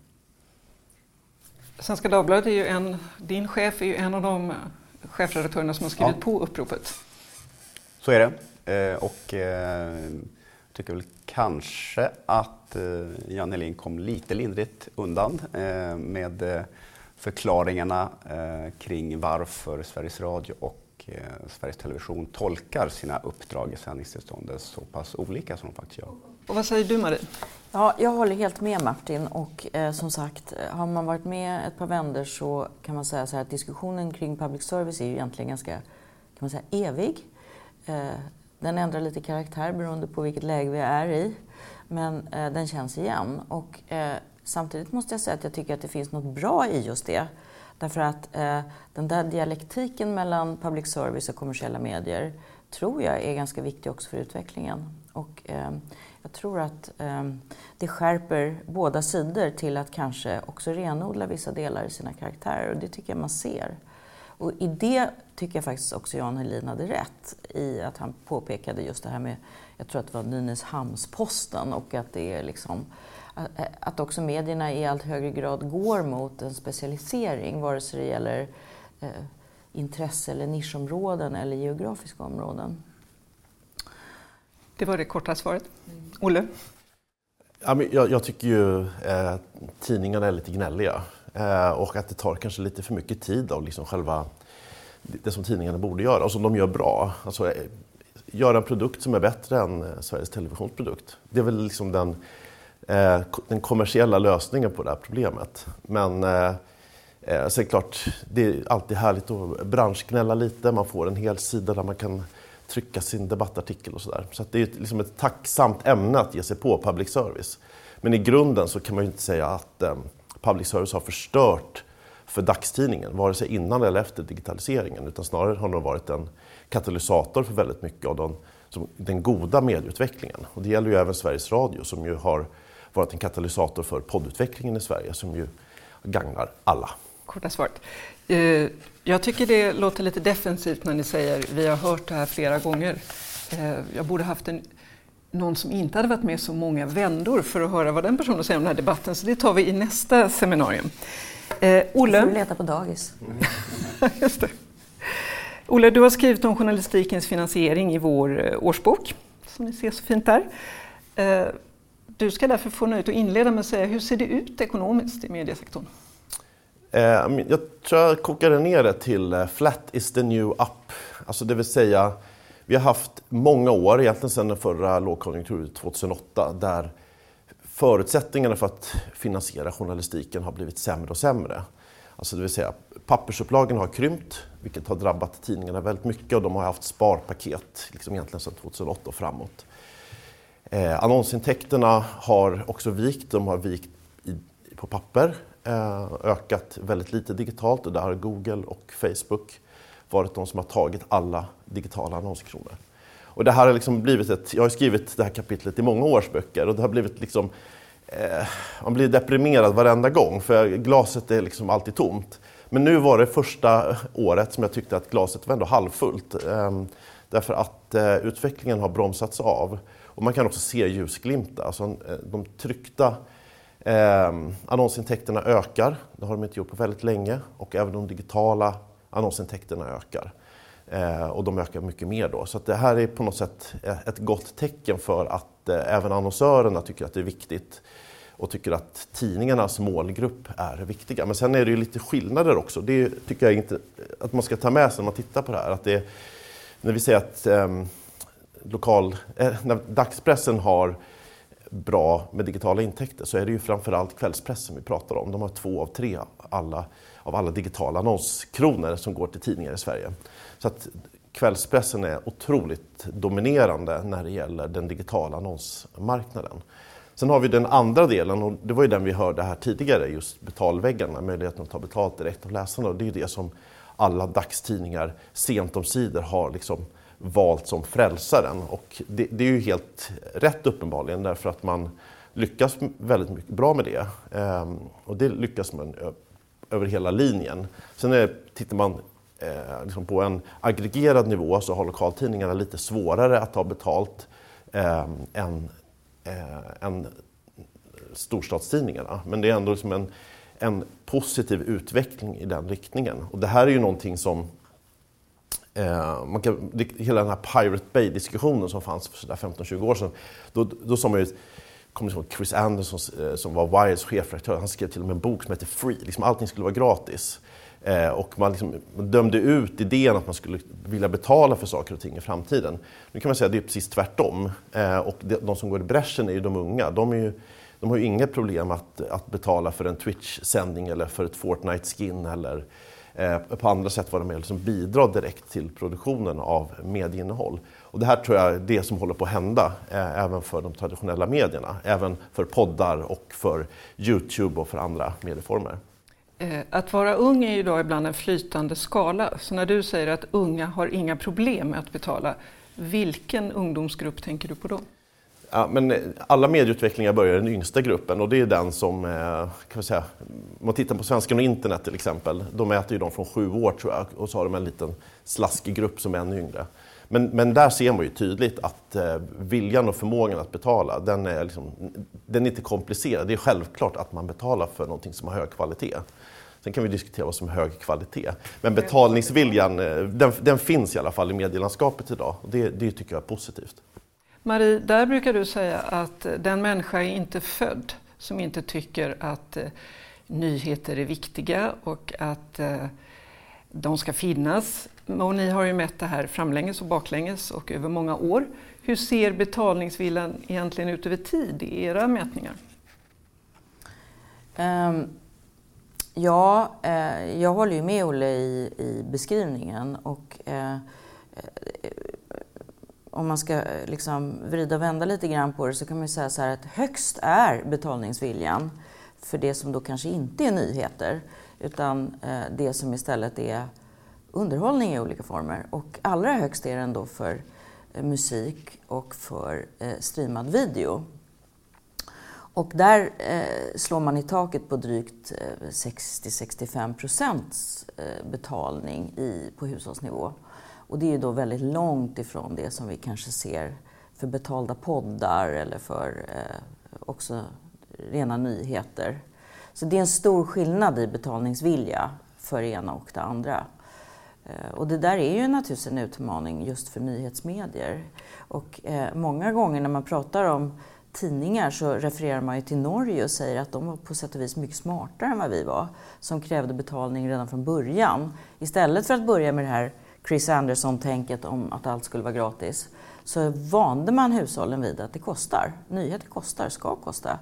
Svenska Dagbladet är ju en, din chef är ju en av de chefredaktörerna som har skrivit ja. på uppropet. Så är det. Eh, och eh, tycker väl kanske att eh, Jan Elin kom lite lindrigt undan eh, med eh, förklaringarna eh, kring varför Sveriges Radio och eh, Sveriges Television tolkar sina uppdrag i sändningstillståndet så pass olika som de faktiskt gör. Och vad säger du Marie? Ja, jag håller helt med Martin och eh, som sagt, har man varit med ett par vändor så kan man säga så här att diskussionen kring public service är ju egentligen ganska kan man säga, evig. Eh, den ändrar lite karaktär beroende på vilket läge vi är i, men eh, den känns igen. Och, eh, samtidigt måste jag säga att jag tycker att det finns något bra i just det. Därför att eh, den där dialektiken mellan public service och kommersiella medier tror jag är ganska viktig också för utvecklingen. Och, eh, jag tror att eh, det skärper båda sidor till att kanske också renodla vissa delar i sina karaktärer och det tycker jag man ser. Och i det tycker jag faktiskt också Jan Helin hade rätt i att han påpekade just det här med, jag tror att det var Nynäshamns-Posten och att det är liksom att också medierna i allt högre grad går mot en specialisering vare sig det gäller eh, intresse eller nischområden eller geografiska områden. Det var det korta svaret. Olle? Ja, men jag, jag tycker ju eh, tidningarna är lite gnälliga eh, och att det tar kanske lite för mycket tid av liksom själva det som tidningarna borde göra och som de gör bra. Alltså, eh, göra en produkt som är bättre än eh, Sveriges Televisions produkt. Det är väl liksom den, eh, den kommersiella lösningen på det här problemet. Men eh, eh så är det klart, det är alltid härligt att branschgnälla lite. Man får en hel sida där man kan trycka sin debattartikel och sådär. Så, så det är liksom ett tacksamt ämne att ge sig på public service. Men i grunden så kan man ju inte säga att eh, public service har förstört för dagstidningen, vare sig innan eller efter digitaliseringen, utan snarare har den varit en katalysator för väldigt mycket av den, som, den goda medieutvecklingen. Och det gäller ju även Sveriges Radio som ju har varit en katalysator för poddutvecklingen i Sverige som ju gagnar alla. Korta svaret. Eh, jag tycker det låter lite defensivt när ni säger vi har hört det här flera gånger. Eh, jag borde haft en, någon som inte hade varit med så många vändor för att höra vad den personen säger om den här debatten, så det tar vi i nästa seminarium. Eh, Olle? får du leta på dagis. (laughs) Just det. Olle, du har skrivit om journalistikens finansiering i vår eh, årsbok, som ni ser så fint där. Eh, du ska därför få nöjet att inleda med att säga hur ser det ut ekonomiskt i mediesektorn? Eh, jag tror jag kokade ner det till eh, flat is the new up. Alltså det vill säga, vi har haft många år, egentligen sedan den förra lågkonjunkturen 2008, där förutsättningarna för att finansiera journalistiken har blivit sämre och sämre. Alltså det vill säga pappersupplagen har krympt, vilket har drabbat tidningarna väldigt mycket och de har haft sparpaket liksom egentligen sedan 2008 och framåt. Eh, annonsintäkterna har också vikt, de har vikt i, på papper, eh, ökat väldigt lite digitalt och där har Google och Facebook varit de som har tagit alla digitala annonskronor. Och det här har liksom blivit ett, jag har skrivit det här kapitlet i många års böcker och det har blivit liksom, eh, man blir deprimerad varenda gång för glaset är liksom alltid tomt. Men nu var det första året som jag tyckte att glaset var ändå halvfullt. Eh, därför att eh, utvecklingen har bromsats av. Och man kan också se ljusglimtar. Alltså, eh, de tryckta eh, annonsintäkterna ökar, det har de inte gjort på väldigt länge. Och även de digitala annonsintäkterna ökar. Eh, och de ökar mycket mer då. Så det här är på något sätt eh, ett gott tecken för att eh, även annonsörerna tycker att det är viktigt och tycker att tidningarnas målgrupp är viktiga. Men sen är det ju lite skillnader också. Det tycker jag inte att man ska ta med sig när man tittar på det här. Att det, när vi säger att eh, lokal, eh, när dagspressen har bra med digitala intäkter så är det ju framförallt kvällspressen vi pratar om. De har två av tre alla, av alla digitala annonskronor som går till tidningar i Sverige. Så att kvällspressen är otroligt dominerande när det gäller den digitala annonsmarknaden. Sen har vi den andra delen och det var ju den vi hörde här tidigare, just betalväggarna, möjligheten att ta betalt direkt av läsarna. Och det är ju det som alla dagstidningar sent om sidor har liksom valt som frälsaren. Och det, det, är ju helt rätt uppenbarligen därför att man lyckas väldigt mycket bra med det. Ehm, och det lyckas man över hela linjen. Sen är, tittar man eh, liksom på en aggregerad nivå så har lokaltidningarna lite svårare att ta betalt eh, än, eh, än storstadstidningarna. Men det är ändå liksom en, en positiv utveckling i den riktningen. Och det här är ju någonting som Eh, man kan, hela den här Pirate Bay-diskussionen som fanns för 15-20 år sedan, då, då sa man ju kommer ihåg Chris Anderson eh, som var Wires chefredaktör, han skrev till och med en bok som hette Free, liksom allting skulle vara gratis. Eh, och man, liksom, man dömde ut idén att man skulle vilja betala för saker och ting i framtiden. Nu kan man säga att det är precis tvärtom. Eh, och de, de, som går i bräschen är ju de unga. De, är ju, de har ju inga problem att, att betala för en Twitch-sändning eller för ett Fortnite-skin eller eh, Eh, på andra sätt vara med och liksom bidra direkt till produktionen av medieinnehåll. Och det här tror jag är det som håller på att hända eh, även för de traditionella medierna, även för poddar och för Youtube och för andra medieformer. Eh, att vara ung är idag ibland en flytande skala, så när du säger att unga har inga problem med att betala, vilken ungdomsgrupp tänker du på då? Ja, men alla medieutvecklingar börjar i den yngsta gruppen och det är den som, eh, kan vi säga, om man tittar på Svenskan och internet till exempel, de mäter ju de från sju år tror jag och så har de en liten slaskig grupp som är ännu yngre. Men, men där ser man ju tydligt att eh, viljan och förmågan att betala, den är, liksom, den är inte komplicerad. Det är självklart att man betalar för någonting som har hög kvalitet. Sen kan vi diskutera vad som är hög kvalitet. Men betalningsviljan, eh, den, den finns i alla fall i medielandskapet idag det, det tycker jag är positivt. Marie, där brukar du säga att eh, den människa är inte född som inte tycker att eh, nyheter är viktiga och att eh, de ska finnas. Och ni har ju mätt det här framlänges och baklänges och över många år. Hur ser betalningsviljan egentligen ut över tid i era mätningar? Um, ja, eh, jag håller ju med Olle i, i beskrivningen. Och, eh, eh om man ska eh, liksom vrida och vända lite grann på det så kan man säga så här att högst är betalningsviljan för det som då kanske inte är nyheter utan eh, det som istället är underhållning i olika former. Och allra högst är den då för eh, musik och för streamad video. Och där slår man i taket på drygt 60-65 procents betalning i, på hushållsnivå. Och det är ju då väldigt långt ifrån det som vi kanske ser för betalda poddar eller för eh, också rena nyheter. Så det är en stor skillnad i betalningsvilja för det ena och det andra. Eh, och det där är ju naturligtvis en utmaning just för nyhetsmedier. Och eh, många gånger när man pratar om tidningar så refererar man ju till Norge och säger att de var på sätt och vis mycket smartare än vad vi var, som krävde betalning redan från början. Istället för att börja med det här Chris Anderson-tänket om att allt skulle vara gratis, så vande man hushållen vid att det kostar. Nyheter kostar, ska kosta.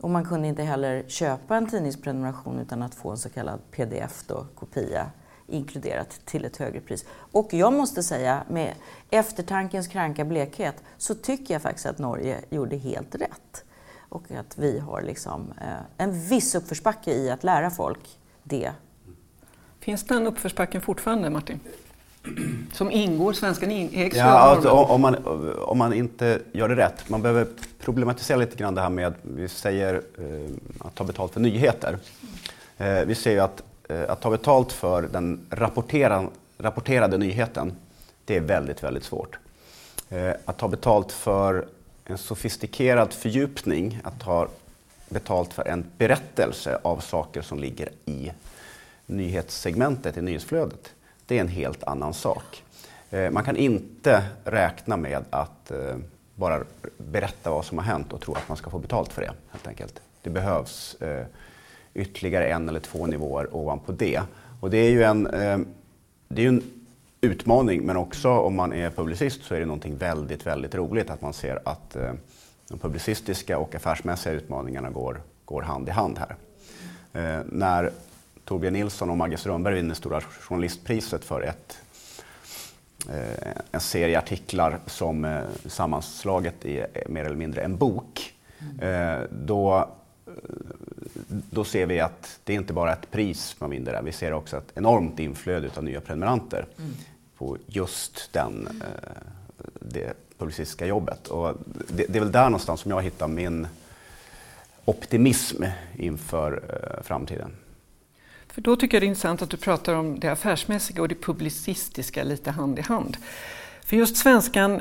Och man kunde inte heller köpa en tidningsprenumeration utan att få en så kallad pdf, då, kopia, inkluderat till ett högre pris. Och jag måste säga, med eftertankens kranka blekhet, så tycker jag faktiskt att Norge gjorde helt rätt. Och att vi har liksom, eh, en viss uppförsbacke i att lära folk det Finns den uppförsbacken fortfarande, Martin? Som ingår, svenskan ägs ja, alltså, om, man, om man inte gör det rätt. Man behöver problematisera lite grann det här med, vi säger eh, att ta betalt för nyheter. Eh, vi ser ju att, eh, att ta betalt för den rapportera, rapporterade nyheten, det är väldigt, väldigt svårt. Eh, att ta betalt för en sofistikerad fördjupning, att ta betalt för en berättelse av saker som ligger i nyhetssegmentet i nyhetsflödet, det är en helt annan sak. Eh, man kan inte räkna med att eh, bara berätta vad som har hänt och tro att man ska få betalt för det. helt enkelt. Det behövs eh, ytterligare en eller två nivåer ovanpå det. Och det är ju en, det är en utmaning, men också om man är publicist så är det någonting väldigt, väldigt roligt att man ser att de publicistiska och affärsmässiga utmaningarna går, går hand i hand här. När Torbjörn Nilsson och Maggie Strömberg vinner Stora journalistpriset för ett, eh, en serie artiklar som eh, sammanslaget är mer eller mindre en bok. Mm. Då, då ser vi att det är inte bara ett pris man vinner där, vi ser också ett enormt inflöde av nya prenumeranter mm. på just den, det publicistiska jobbet. Och det, det, är väl där någonstans som jag hittar min optimism inför framtiden. För då tycker jag det är intressant att du pratar om det affärsmässiga och det publicistiska lite hand i hand. För just Svenskan,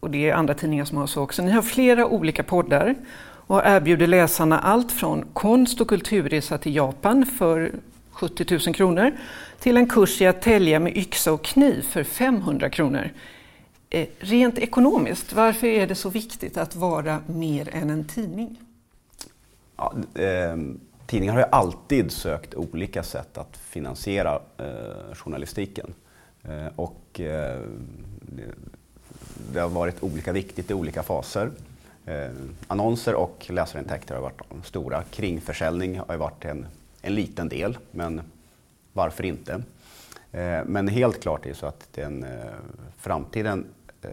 och det är andra tidningar som har så också, ni har flera olika poddar och erbjuder läsarna allt från konst och kulturresa till Japan för 70 000 kronor till en kurs i att tälja med yxa och kniv för 500 kronor. Eh, rent ekonomiskt, varför är det så viktigt att vara mer än en tidning? Ja, eh, tidningar har ju alltid sökt olika sätt att finansiera eh, journalistiken. Eh, och eh, det har varit olika viktigt i olika faser. Eh, annonser och läsarintäkter har varit de stora. Kringförsäljning har varit en, en liten del, men varför inte? Eh, men helt klart är det så att den eh, framtiden, eh,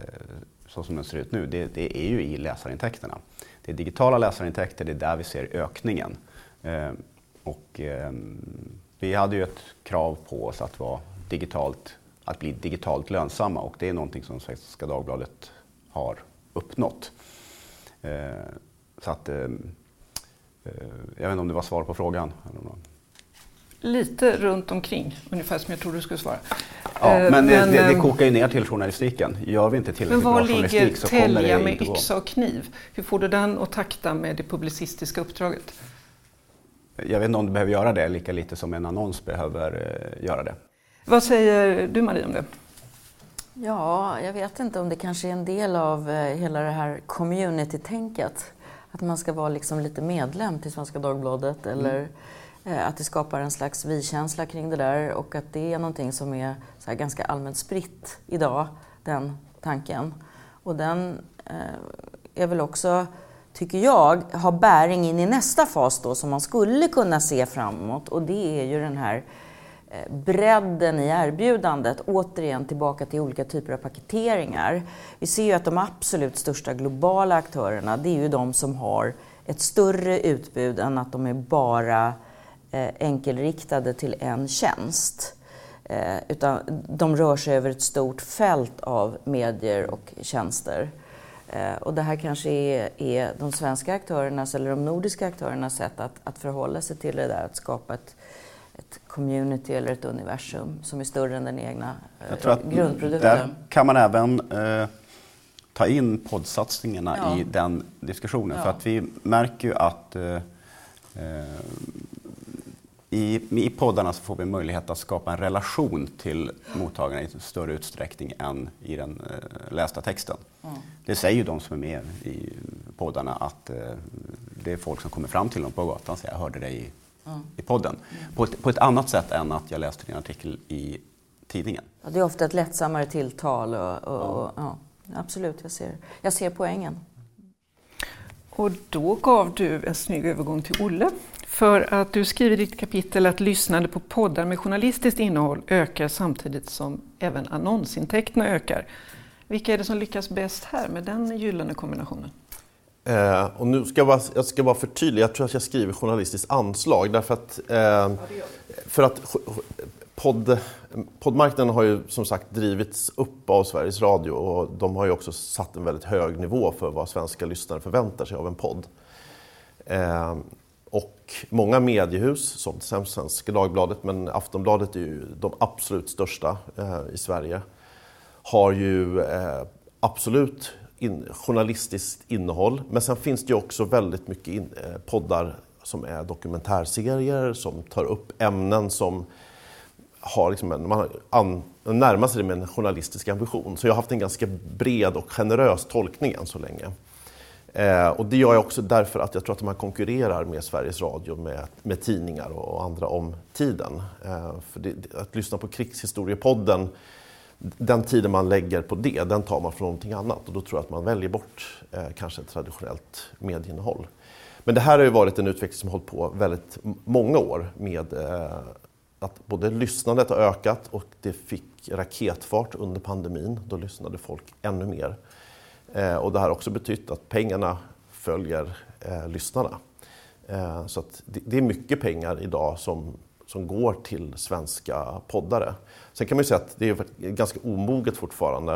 så som den ser ut nu, det, det, är ju i läsarintäkterna. Det är digitala läsarintäkter, det är där vi ser ökningen. Eh, och, eh, vi hade ju ett krav på oss att, vara digitalt, att bli digitalt lönsamma och det är någonting som Svenska Dagbladet har uppnått. Eh, så att, eh, eh, jag vet inte om det var svar på frågan? Lite runt omkring, ungefär som jag trodde du skulle svara. Ja, men, men det, det, kokar ju ner till journalistiken. Gör vi inte tillräckligt bra journalistik så kommer det inte Men var ligger tälja med yxa och kniv? Hur får du den att takta med det publicistiska uppdraget? Jag vet inte om du behöver göra det lika lite som en annons behöver göra det. Vad säger du Marie om det? Ja, jag vet inte om det kanske är en del av eh, hela det här community-tänket. Att man ska vara liksom lite medlem till Svenska Dagbladet mm. eller eh, att det skapar en slags vi-känsla kring det där och att det är någonting som är så ganska allmänt spritt idag, den tanken. Och den eh, är väl också, tycker jag, har bäring in i nästa fas då som man skulle kunna se framåt och det är ju den här eh, bredden i erbjudandet, återigen tillbaka till olika typer av paketeringar. Vi ser ju att de absolut största globala aktörerna, det är ju de som har ett större utbud än att de är bara eh, enkelriktade till en tjänst. Eh, utan de rör sig över ett stort fält av medier och tjänster. Och det här kanske är, är de svenska aktörernas eller de nordiska aktörernas sätt att, att förhålla sig till det där, att skapa ett ett community eller ett universum som är större än den egna eh, grundprodukten. Där kan man även eh, ta in poddsatsningarna ja. i den diskussionen. Ja. För att vi märker ju att eh, eh, i, I poddarna så får vi möjlighet att skapa en relation till mottagarna i större utsträckning än i den eh, lästa texten. Mm. Det säger ju de som är med i poddarna att eh, det är folk som kommer fram till dem på gatan och säger jag hörde dig i i podden. På ett, på ett, annat sätt än att jag läste din artikel i tidningen. Ja, det är ofta ett lättsammare tilltal. Och, och, och ja, absolut, jag ser, jag ser poängen. Och då gav du en snygg övergång till Olle. För att du skriver i ditt kapitel att lyssnande på poddar med journalistiskt innehåll ökar samtidigt som även annonsintäkterna ökar. Vilka är det som lyckas bäst här med den gyllene kombinationen? Eh, och nu ska jag, bara, jag ska bara förtydliga, jag tror att jag skriver journalistiskt anslag därför att, eh, för att podd, poddmarknaden har ju som sagt drivits upp av Sveriges Radio och de har ju också satt en väldigt hög nivå för vad svenska lyssnare förväntar sig av en podd. Eh, och många mediehus, som till exempel Svenska Dagbladet, men Aftonbladet är ju de absolut största eh, i Sverige, har ju eh, absolut in, journalistiskt innehåll. Men sen finns det ju också väldigt mycket in, eh, poddar som är dokumentärserier som tar upp ämnen som har liksom en, man an, närmar sig det med en journalistisk ambition. Så jag har haft en ganska bred och generös tolkning än så länge. Eh, och det gör jag också därför att jag tror att man konkurrerar med Sveriges Radio, med, med tidningar och andra om tiden. Eh, för det, att lyssna på Krigshistoriepodden den tiden man lägger på det, den tar man från någonting annat och då tror jag att man väljer bort eh, kanske ett traditionellt medieinnehåll. Men det här har ju varit en utveckling som har hållit på väldigt många år med eh, att både lyssnandet har ökat och det fick raketfart under pandemin. Då lyssnade folk ännu mer. Eh, och det har också betytt att pengarna följer eh, lyssnarna. Eh, så att det, det är mycket pengar idag som som går till svenska poddare. Sen kan man ju säga att det är ganska omoget fortfarande.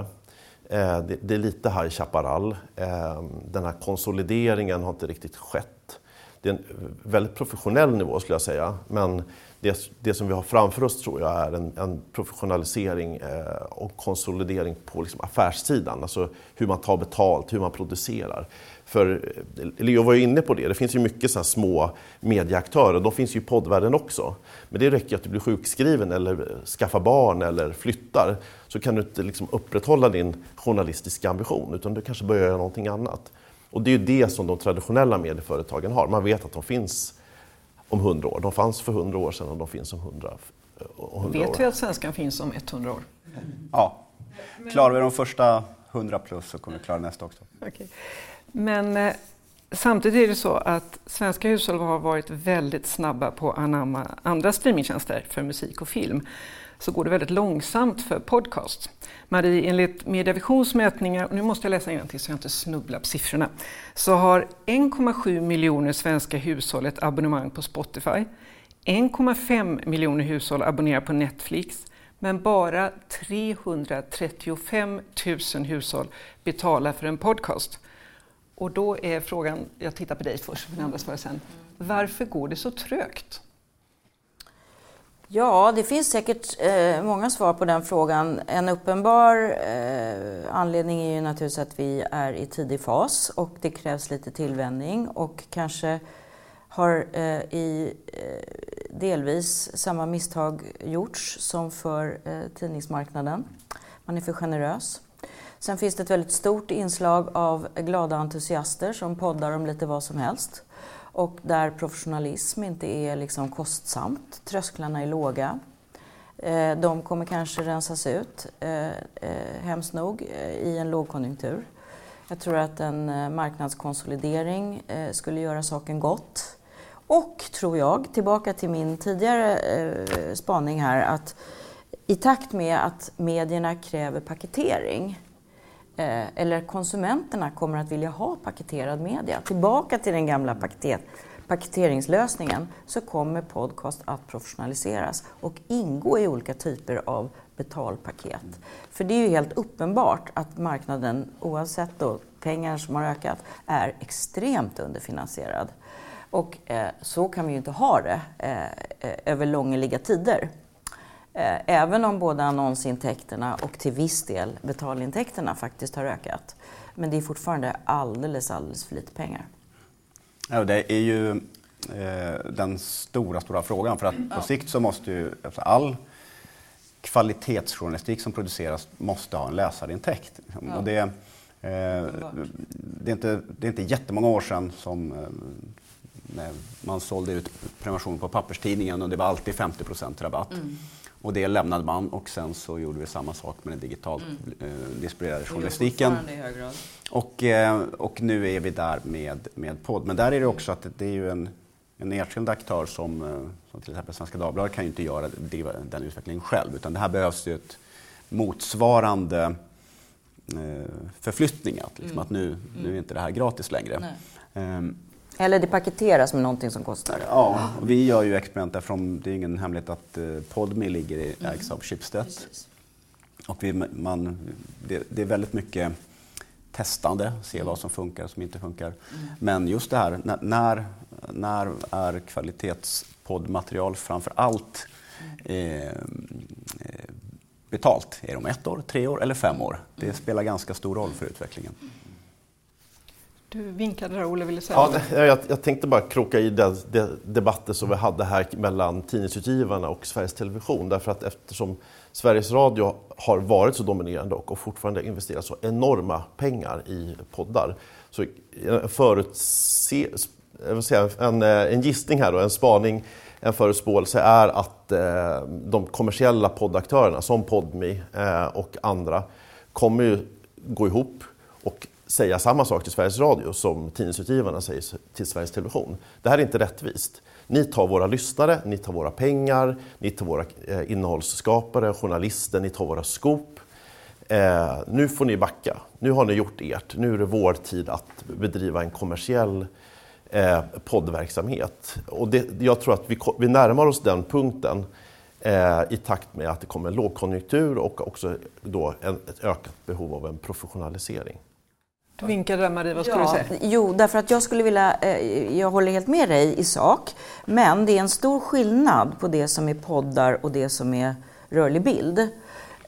Eh, det är lite High Chaparral. Eh, den här konsolideringen har inte riktigt skett. det är en väldigt professionell nivå skulle jag säga. Men det, det som vi har framför oss tror jag är en, en professionalisering eh, och konsolidering på liksom affärssidan. Alltså hur man tar betalt, hur man producerar. För eh, Leo var ju inne på det, det finns ju mycket så små medieaktörer, de finns ju i poddvärlden också. Men det räcker att du blir sjukskriven eller eh, skaffar barn eller flyttar så kan du inte liksom upprätthålla din journalistiska ambition utan du kanske börjar göra någonting annat. Och det är ju det som de traditionella medieföretagen har. Man vet att de finns om hundra år. De fanns för hundra år sedan och de finns om hundra år. Vet vi att svenskan finns om 100 år? Ja. Klarar vi de första 100 plus så kommer vi klara nästa också. Okay. Men eh, samtidigt är det så att svenska hushåll har varit väldigt snabba på att anamma andra streamingtjänster för musik och film. Så går det väldigt långsamt för podcasts. Marie, enligt Mediavisions mätningar, och nu måste jag läsa till så jag inte snubblar på siffrorna, så har 1,7 miljoner svenska hushåll ett abonnemang på Spotify. 1,5 miljoner hushåll abonnerar på Netflix, men bara 335 000 hushåll betalar för en podcast. Och då är frågan, jag tittar på dig först, men andra svarar sen. Varför går det så trögt? Ja, det finns säkert eh, många svar på den frågan. En uppenbar eh, anledning är ju naturligtvis att vi är i tidig fas och det krävs lite tillvänjning och kanske har eh, i eh, delvis samma misstag gjorts som för eh, tidningsmarknaden. Man är för generös. Sen finns det ett väldigt stort inslag av glada entusiaster som poddar om lite vad som helst och där professionalism inte är liksom kostsamt. Trösklarna är låga. Eh, de kommer kanske rensas ut, eh, eh, hemskt nog, i en lågkonjunktur. Jag tror att en marknadskonsolidering skulle göra saken gott. Och, tror jag, tillbaka till min tidigare spaning här, att i takt med att medierna kräver paketering Eh, eller konsumenterna kommer att vilja ha paketerad media. Tillbaka till den gamla paket, paketeringslösningen så kommer podcast att professionaliseras och ingå i olika typer av betalpaket. För det är ju helt uppenbart att marknaden, oavsett då pengar som har ökat, är extremt underfinansierad. Och eh, så kan vi ju inte ha det eh, eh över långliga tider. Eh, även om både annonsintäkterna och till viss del betalintäkterna faktiskt har ökat. Men det är fortfarande alldeles, alldeles för lite pengar. Ja, det är ju eh, den stora, stora frågan. För att på ja. sikt så måste ju alltså all kvalitetsjournalistik som produceras måste ha en läsarintäkt. Ja. Och det, eh, det, är inte, det är inte jättemånga år sedan som eh, man sålde ut prenumeration på papperstidningen och det var alltid 50 rabatt. Mm. Och det lämnade man och sen så gjorde vi samma sak med den digitalt mm. eh, distribuerade journalistiken. Och, eh, och nu är vi där med, med podd. Men där är det också att det är ju en, en enskild aktör som, eh, som till exempel Svenska Dagbladet kan ju inte göra den utvecklingen själv utan det här behövs ju ett motsvarande eh, förflyttning. Att, liksom, mm. att nu, nu är inte det här gratis längre. Eller det paketeras med någonting som kostar. Ja, vi gör ju experiment därifrån. Det är ingen hemlighet att eh, Podme ligger i, mm. ägs av Schibsted. Och vi, man, det, det, är väldigt mycket testande, se vad som funkar och som inte funkar. Mm. Men just det här, när, när, när är kvalitetspoddmaterial framför allt eh, eh, betalt? Är det om ett år, tre år eller fem år? Det mm. spelar ganska stor roll för utvecklingen. Du vinkade där, Olle ville säga ja, jag, jag tänkte bara kroka i den de, debatten som vi hade här mellan tidningsutgivarna och Sveriges Television. Därför att eftersom Sveriges Radio har varit så dominerande och, och fortfarande investerar så enorma pengar i poddar. Så förutse, säga, en, en gissning här och en spaning, en förutspåelse är att eh, de kommersiella poddaktörerna som Podmi eh, och andra kommer ju gå ihop och säga samma sak till Sveriges Radio som tidningsutgivarna säger till Sveriges Television. Det här är inte rättvist. Ni tar våra lyssnare, ni tar våra pengar, ni tar våra eh, innehållsskapare, journalister, ni tar våra skop. Eh, nu får ni backa. Nu har ni gjort ert. Nu är det vår tid att bedriva en kommersiell eh, poddverksamhet. Och det, jag tror att vi, vi närmar oss den punkten eh, i takt med att det kommer en lågkonjunktur och också då en, ett ökat behov av en professionalisering. Du vinkade där Marie, vad skulle ja, du säga? Jo, därför att jag skulle vilja, eh, jag håller helt med dig i sak, men det är en stor skillnad på det som är poddar och det som är rörlig bild.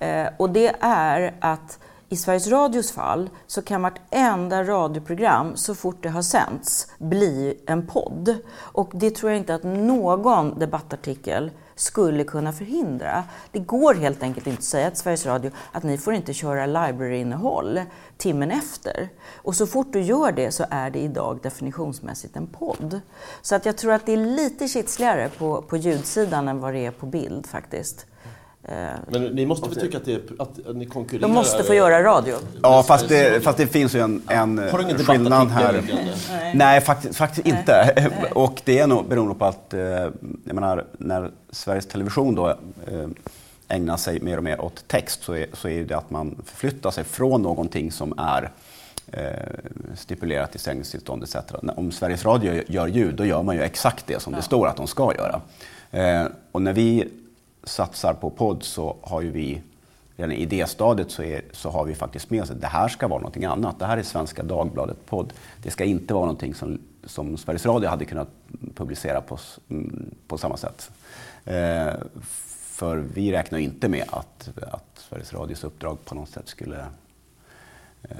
Eh, och det är att i Sveriges Radios fall så kan vartenda radioprogram så fort det har sänts bli en podd. Och det tror jag inte att någon debattartikel skulle kunna förhindra. Det går helt enkelt inte att säga till Sveriges Radio att ni får inte köra library-innehåll timmen efter. Och så fort du gör det så är det idag definitionsmässigt en podd. Så att jag tror att det är lite kitsligare på, på ljudsidan än vad det är på bild faktiskt. Men ni måste väl tycka att, det, att ni konkurrerar? De måste få göra radio. Ja, fast det, fast det finns ju en, en Har du ingen skillnad här. debattartikel? Nej, faktiskt, faktiskt inte. Och det är nog beroende på att, eh, jag menar, när Sveriges Television då eh, ägnar sig mer och mer åt text så är, så är det att man förflyttar sig från någonting som är eh, stipulerat i sändningstillstånd etc. Om Sveriges Radio gör ljud, då gör man ju exakt det som det står att de ska göra. Eh, och när vi satsar på podd så har ju vi redan i idéstadiet så, är, så har vi faktiskt med oss att det här ska vara någonting annat. Det här är Svenska Dagbladet podd. Det ska inte vara någonting som, som Sveriges Radio hade kunnat publicera på, mm, på samma sätt. Eh, för vi räknar inte med att, att Sveriges Radios uppdrag på något sätt skulle eh,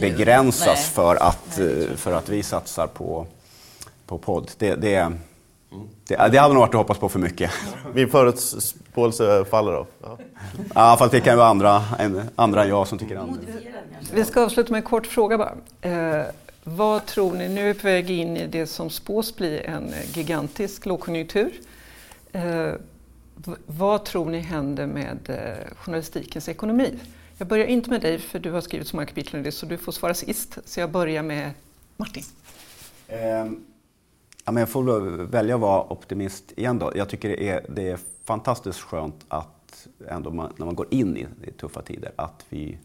begränsas Nej. för att, eh, för att vi satsar på, på podd. Det, det, det, det hade nog varit att hoppas på för mycket. (laughs) Min förutspåelse faller då? Ja. Ja, fast det kan ju vara andra, än, andra än jag som tycker annorlunda. Vi ska avsluta med en kort fråga bara. Eh, vad tror ni, nu är vi på väg in i det som spås bli en gigantisk lågkonjunktur. Eh, vad tror ni händer med eh, journalistikens ekonomi? Jag börjar inte med dig, för du har skrivit så många kapitel om det, så du får svara sist. Så jag börjar med Martin. Ehm, ja, men jag får väl välja att vara optimist igen då. Jag tycker det är, det är fantastiskt skönt att ändå man, när man går in i, i tuffa tider att vi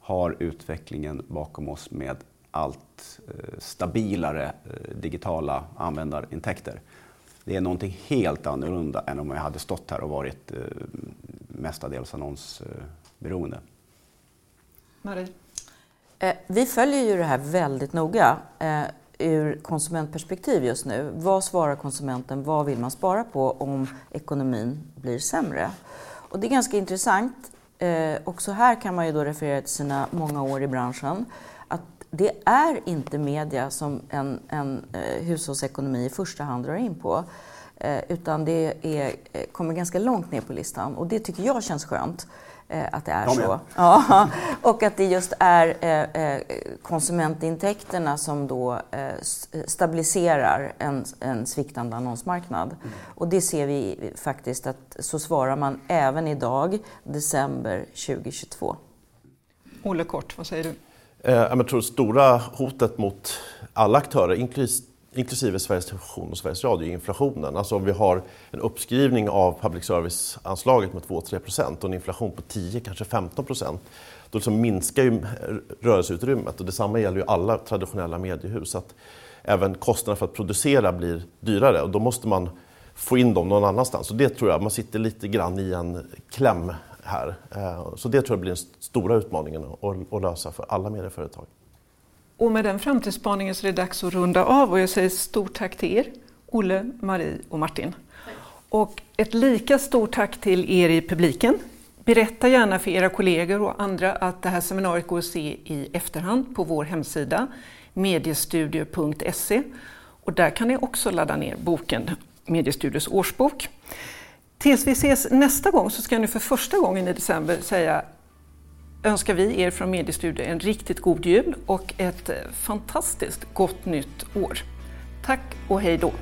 har utvecklingen bakom oss med allt eh, stabilare eh, digitala användarintäkter. Det är någonting helt annorlunda än om jag hade stått här och varit eh, mestadels annonsberoende. Marie? Eh, Vi följer ju det här väldigt noga eh, ur konsumentperspektiv just nu. Vad svarar konsumenten? Vad vill man spara på om ekonomin blir sämre? Och det är ganska intressant. Eh, också här kan man ju då referera till sina många år i branschen. Att det är inte media som en, en eh, hushållsekonomi i första hand drar in på. Eh, utan det är, eh, kommer ganska långt ner på listan och det tycker jag känns skönt eh, Att det är så. Ja, (laughs) och att det just är eh, eh, konsumentintäkterna som då eh, stabiliserar en, en sviktande annonsmarknad. Och det ser vi faktiskt att så svarar man även idag, december 2022. Olle Kort, vad säger du? Eh, Jag tror det stora hotet mot alla aktörer, inklusive inklusive Sveriges Television och Sveriges Radio, är inflationen. Alltså om vi har en uppskrivning av public service-anslaget med 2-3 procent och en inflation på 10, kanske 15 procent, då liksom minskar ju rörelseutrymmet. Och detsamma gäller ju alla traditionella mediehus. Att även kostnaderna för att producera blir dyrare och då måste man få in dem någon annanstans. Och det tror jag, man sitter lite grann i en kläm här. Eh, så det tror jag blir den stora utmaningen att lösa för alla medieföretag. Och med den framtidsspaningen så är det dags att runda av och jag säger stort tack till er, Olle, Marie och Martin. Och ett lika stort tack till er i publiken. Berätta gärna för era kollegor och andra att det här seminariet går att se i efterhand på vår hemsida mediestudio.se och där kan ni också ladda ner boken Mediestudios årsbok. Tills vi ses nästa gång så ska jag nu för första gången i december säga önskar vi er från Mediestudio en riktigt god jul och ett eh, fantastiskt gott nytt år. Tack och hej då!